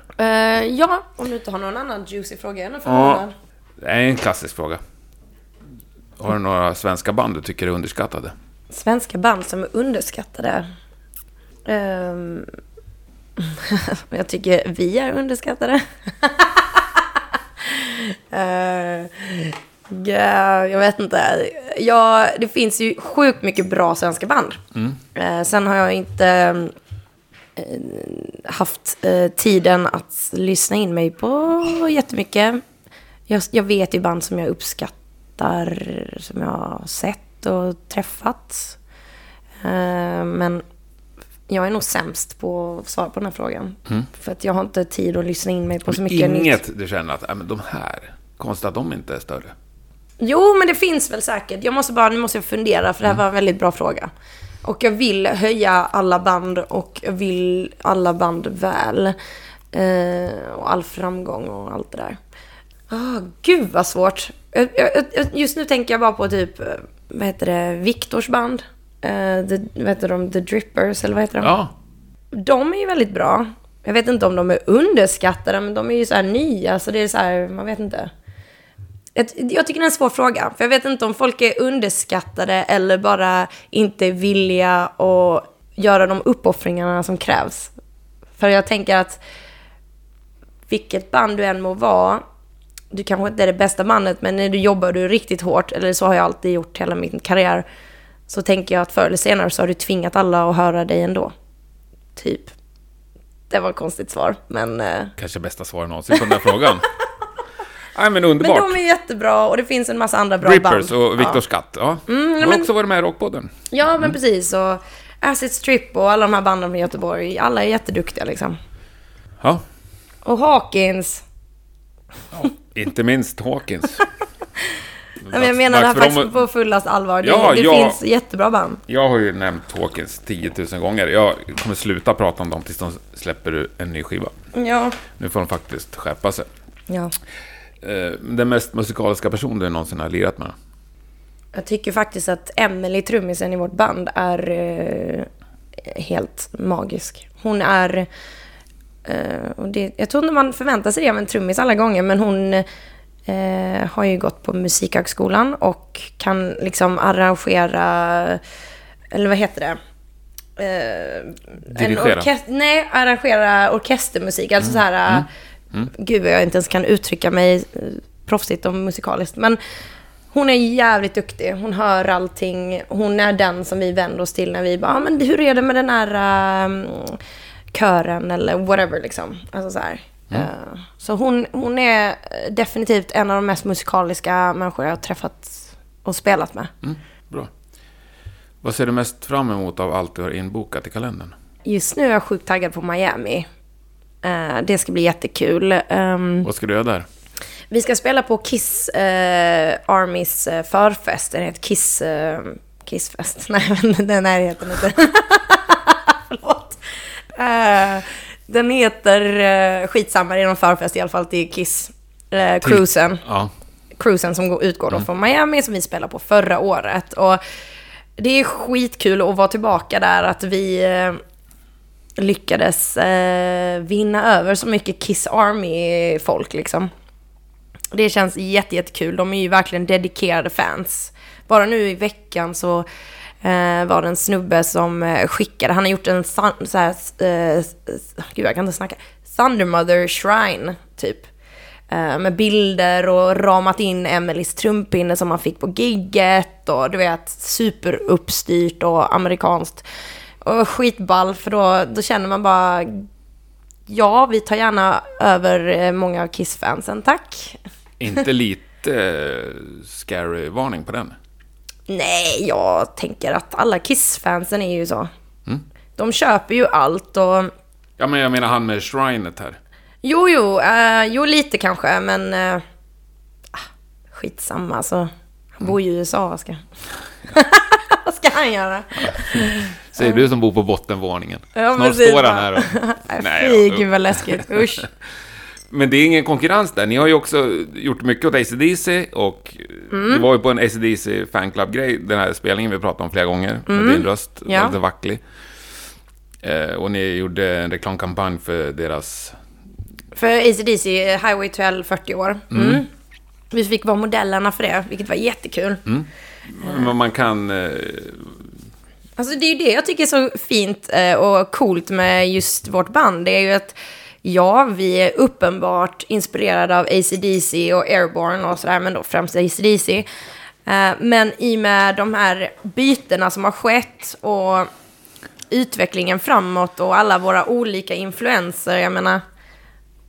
Eh, ja, om du inte har någon annan juicy fråga än Ja. förvånad. Det är en klassisk fråga. Har du några svenska band du tycker är underskattade? Svenska band som är underskattade. Ehm, (laughs) jag tycker vi är underskattade. (laughs) Eh, ja, jag vet inte. Ja, det finns ju sjukt mycket bra svenska band. Eh, sen har jag inte haft eh, tiden att lyssna in mig på jättemycket. Jag, jag vet ju band som jag uppskattar, som jag har sett och träffat. Eh, men jag är nog sämst på att svara på den här frågan. För att jag har inte tid att lyssna in mig på så mycket nytt. Inget du känner att, "Ja, men de här, konstigt att de inte är större. Jo, men det finns väl säkert. Jag måste bara, nu måste jag fundera, för det här var en väldigt bra fråga. Och jag vill höja alla band och jag vill alla band väl. Eh, och all framgång och allt det där. Ah, gud vad svårt. Jag- jag- jag- Just nu tänker jag bara på typ, eh, vad heter det, Viktors band. Eh, the, vad heter de, The Drippers, eller vad heter de? Ja, De är ju väldigt bra. Jag vet inte om de är underskattade, men de är ju så här nya, så det är så här, man vet inte. Jag, jag tycker det är en svår fråga, för jag vet inte om folk är underskattade eller bara inte villiga att göra de uppoffringarna som krävs. För jag tänker att vilket band du än må vara, du kanske inte är det bästa bandet, men när du jobbar du riktigt hårt, eller så har jag alltid gjort hela min karriär, så tänker jag att förr eller senare så har du tvingat alla att höra dig ändå. Typ. Det var ett konstigt svar, men... eh, kanske bästa svaret någonsin på den här frågan. (laughs) Nej, men Men underbart. de är jättebra och det finns en massa andra bra Rippers band. och Viktor Ja. Skatt. Ja. Mm, har men- också varit med i Rockpodden. Ja, men precis. Och Acid Strip och alla de här banden från Göteborg. Alla är jätteduktiga liksom. Ja, Och Hawkins. inte minst Hawkins. (laughs) men jag menar det här faktiskt dem på fullast allvar. Det, Ja, det ja. finns jättebra band. Jag har ju nämnt Hawkins 10 000 gånger. Jag kommer sluta prata om dem tills de släpper en ny skiva. Ja. Nu får de faktiskt skärpa sig. ja. Eh, Den mest musikaliska person du någonsin har lirat med? Jag tycker faktiskt att Emily, trummisen i vårt band, är eh, helt magisk. Hon är... Eh, och det, jag tror inte man förväntar sig det av en trummis alla gånger, men hon eh, har ju gått på Musikhögskolan och kan liksom arrangera... Eller vad heter det? Eh, Dirigera. Nej, arrangera orkestermusik. Alltså så här... Gud, vad jag inte ens kan uttrycka mig eh, proffsigt och musikaliskt. Men hon är jävligt duktig. Hon hör allting. Hon är den som vi vänder oss till när vi bara, ah, men hur är det med den här um, kören eller whatever liksom. Alltså så här. Eh, så hon, hon är definitivt en av de mest musikaliska människor jag har träffat och spelat med. Mm, bra. Vad ser du mest fram emot av allt du har inbokat i kalendern? Just nu är jag sjukt taggad på Miami. Eh, det ska bli jättekul. Ehm, Vad ska du göra där? Vi ska spela på Kiss eh, Armys eh, förfest. Den heter Kiss... Eh, Kissfest. (laughs) Nej, men den här heter den inte. (laughs) Förlåt. Eh, den heter... Eh, skitsamma, det är någon förfest i alla fall till Kiss. Eh, cruisen. Ja. Cruisen som går, utgår då från Miami som vi spelade på förra året. Och det är skitkul att vara tillbaka där. Att vi eh, lyckades eh, vinna över så mycket Kiss Army-folk liksom. Det känns jätte, jättekul. De är ju verkligen dedikerade fans. Bara nu i veckan så eh, var det en snubbe som eh, skickade, han har gjort en sån så här, eh, gud jag kan inte snacka, Thundermother Shrine typ. Eh, med bilder och ramat in Emelies trumpinne som man fick på gigget och du vet superuppstyrt och amerikanskt. Och skitball för då, då känner man bara Ja, vi tar gärna över eh, många av Kiss-fansen, tack. Inte (laughs) lite eh, scary-varning på den? Nej, jag tänker att alla Kiss-fansen är ju så. De köper ju allt och... Ja, men jag menar han med shrinet här. Jo, jo, eh, jo lite kanske, men... Eh, ah, skitsamma, alltså. Han bor ju i USA, vad ska... (laughs) (laughs) vad ska han göra? Säger du som bor på bottenvåningen. Ja, Snart precis, står han här och... (laughs) Nej, fy, gud vad läskigt. (laughs) Usch. Men det är ingen konkurrens där. Ni har ju också gjort mycket åt ACDC och Mm. det var ju på en ACDC fanclub-grej, den här spelningen vi pratade om flera gånger, med din röst, Mm. Ja. var lite vacklig. Eh, och ni gjorde en reklamkampanj för deras... För ACDC, Highway 12, 40 år. Mm. Vi fick vara modellerna för det, vilket var jättekul. Men man kan... Eh, Alltså det är ju det jag tycker är så fint eh, och coolt med just vårt band. Det är ju att ja, vi är uppenbart inspirerade av ACDC och Airborne och sådär, men då främst ACDC. Eh, men i och med de här bytena som har skett och utvecklingen framåt och alla våra olika influenser, jag menar,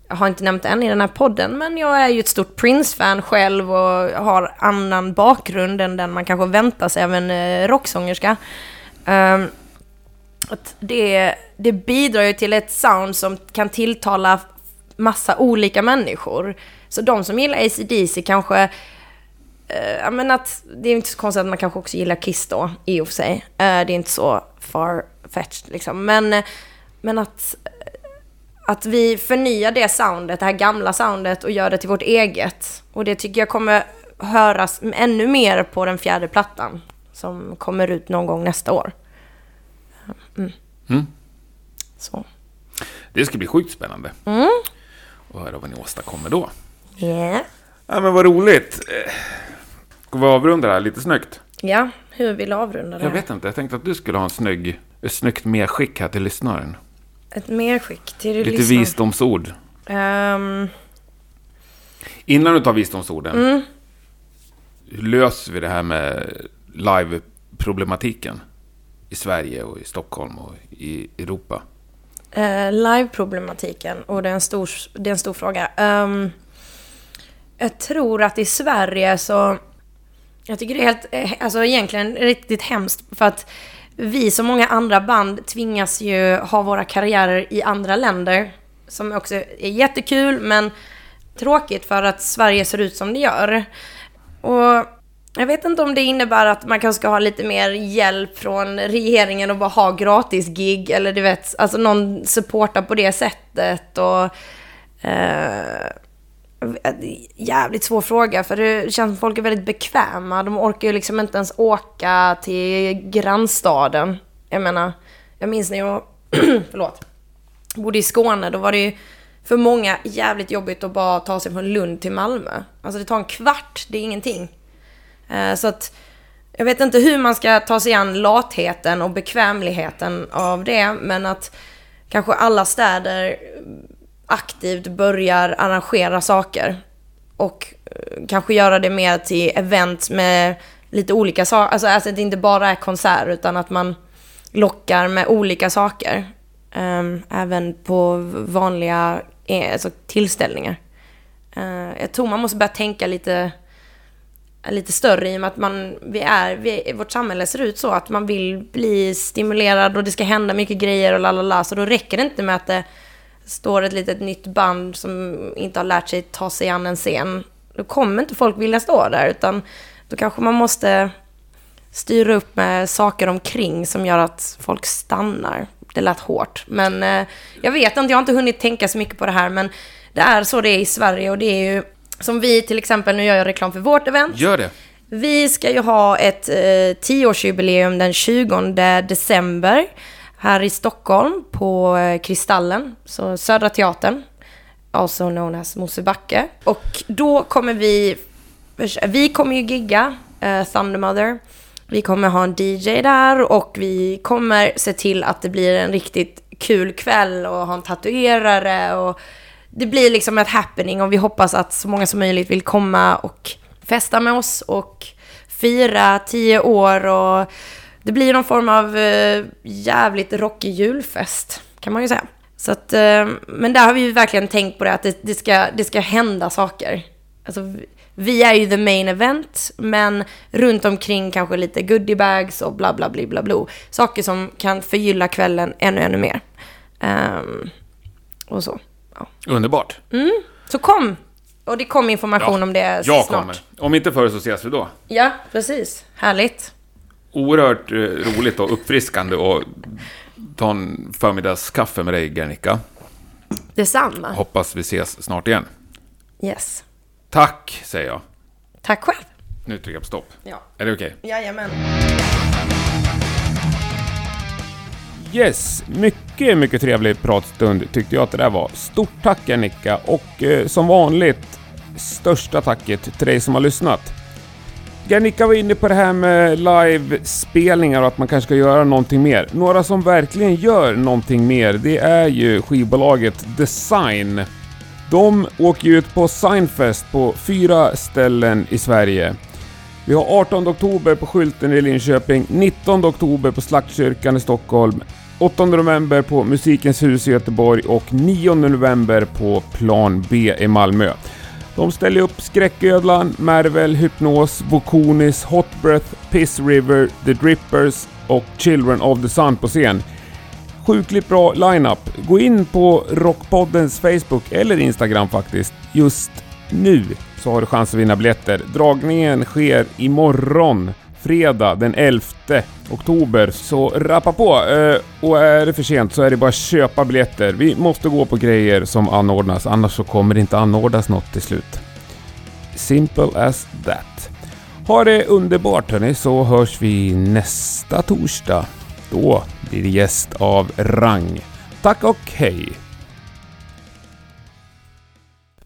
jag har inte nämnt det än i den här podden, men jag är ju ett stort Prince-fan själv och har annan bakgrund än den man kanske väntar sig av en eh, rocksångerska. Um, att det, det bidrar ju till ett sound som kan tilltala massa olika människor. Så de som gillar ACDC kanske... Uh, Ja, men att det är inte så konstigt att man kanske också gillar Kiss då, i och för sig. Uh, det är inte så far-fetched liksom. Men, men att, att vi förnyar det soundet, det här gamla soundet och gör det till vårt eget. Och det tycker jag kommer höras ännu mer på den fjärde plattan som kommer ut någon gång nästa år. Mm. Mm. Så. det ska bli sjukt spännande. Mm. Och höra vad ni åstadkommer då. Yeah. Ja, men vad roligt. Eh, Ska vi avrunda det här lite snyggt? Ja, hur vill du avrunda det? Jag här? vet inte, jag tänkte att du skulle ha en snygg, ett snyggt medskick här till lyssnaren. Ett medskick till Lite lyssnaren. visdomsord. Ehm, Innan du tar visdomsorden. Mm. Hur löser vi det här med live-problematiken? I Sverige och i Stockholm och i Europa. Uh, Live-problematiken, och det är en stor, det är en stor fråga. Um, jag tror att i Sverige så... Jag tycker det är helt, eh, alltså egentligen riktigt hemskt för att vi som många andra band tvingas ju ha våra karriärer i andra länder. Som också är jättekul men tråkigt för att Sverige ser ut som det gör. Och jag vet inte om det innebär att man kanske ska ha lite mer hjälp från regeringen och bara ha gratis gig eller du vet, alltså någon supportar på det sättet och... Eh, jävligt svår fråga för det känns som folk är väldigt bekväma. De orkar ju liksom inte ens åka till grannstaden. Jag menar, jag minns när jag, (clears throat) förlåt, bodde i Skåne, då var det ju för många jävligt jobbigt att bara ta sig från Lund till Malmö. Alltså det tar en kvart, det är ingenting. Eh, så att jag vet inte hur man ska ta sig an latheten och bekvämligheten av det, men att kanske alla städer aktivt börjar arrangera saker. Och eh, kanske göra det mer till event med lite olika saker. Alltså, alltså att det inte bara är konsert utan att man lockar med olika saker. Um, även på vanliga eh, alltså, tillställningar. Uh, jag tror man måste börja tänka lite, lite större i och med att man, vi är, vi, vårt samhälle ser ut så att man vill bli stimulerad och det ska hända mycket grejer och lalala. Så då räcker det inte med att det står ett litet nytt band som inte har lärt sig ta sig an en scen. Då kommer inte folk vilja stå där utan då kanske man måste styra upp med saker omkring som gör att folk stannar. Det lät hårt, men eh, jag vet inte, jag har inte hunnit tänka så mycket på det här, men det är så det är i Sverige och det är ju som vi till exempel, nu gör jag reklam för vårt event. Gör det. Vi ska ju ha ett eh, tioårsjubileum den 20 december här i Stockholm på eh, Kristallen, så Södra Teatern, also known as Mosebacke. Och då kommer vi, vi kommer ju gigga uh, Thundermother. Vi kommer ha en DJ där och vi kommer se till att det blir en riktigt kul kväll och ha en tatuerare och det blir liksom ett happening och vi hoppas att så många som möjligt vill komma och festa med oss och fira tio år och det blir någon form av eh, jävligt rockig julfest, kan man ju säga. Så att, eh, men där har vi ju verkligen tänkt på det, att det, det, ska, det ska hända saker. Alltså, vi är ju the main event, men runt omkring kanske lite goodiebags och bla bla bla bla bla. Saker som kan förgylla kvällen ännu, ännu mer. Um, och så. Ja. Underbart. Mm, så kom! Och det kom information Ja, om det Jag snart. kommer. Om inte förr så ses vi då. Ja, precis. Härligt. Oerhört eh, roligt och uppfriskande att ta en förmiddagskaffe med dig, Gernika. Detsamma. Hoppas vi ses snart igen. Yes. Tack, säger jag. Tack själv. Nu trycker jag på stopp. Ja. Är det okej? Jajamän. Yes, mycket, mycket trevlig pratstund tyckte jag att det där var. Stort tack Annika och eh, som vanligt största tacket till dig som har lyssnat. Annika var inne på det här med livespelningar och att man kanske ska göra någonting mer. Några som verkligen gör någonting mer, det är ju skivbolaget Design. De åker ju ut på Signfest på fyra ställen i Sverige. Vi har 18 oktober på Skylten i Linköping, 19 oktober på Slaktkyrkan i Stockholm, 8 november på Musikens hus i Göteborg och 9 november på Plan B i Malmö. De ställer upp Skräcködlan, Marvel, Hypnos, Vokonis, Hot Breath, Piss River, The Drippers och Children of the Sun på scen. Sjukligt bra lineup. Gå in på Rockpoddens Facebook eller Instagram faktiskt. Just nu så har du chans att vinna biljetter. Dragningen sker imorgon, fredag den 11 oktober. Så rappa på! eh, Och är det för sent så är det bara att köpa biljetter. Vi måste gå på grejer som anordnas, annars så kommer det inte anordnas något till slut. Simple as that. Ha det underbart hörni, så hörs vi nästa torsdag. Då blir det gäst av rang. Tack och hej!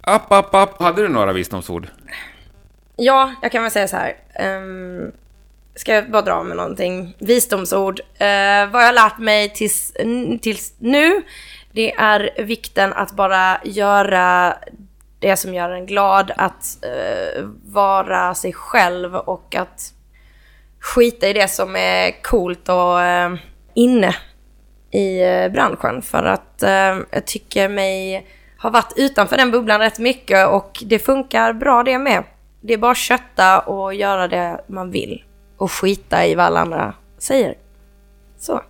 App, app, app. Hade du några visdomsord? Ja, jag kan väl säga så här. Um, ska jag bara dra med någonting? Visdomsord. Eh, vad jag har lärt mig tills, tills nu, det är vikten att bara göra det som gör en glad, att eh, vara sig själv och att skita i det som är coolt och eh, inne i eh, branschen. För att eh, jag tycker mig ha varit utanför den bubblan rätt mycket och det funkar bra det med. Det är bara att kötta och göra det man vill och skita i vad alla andra säger. Så.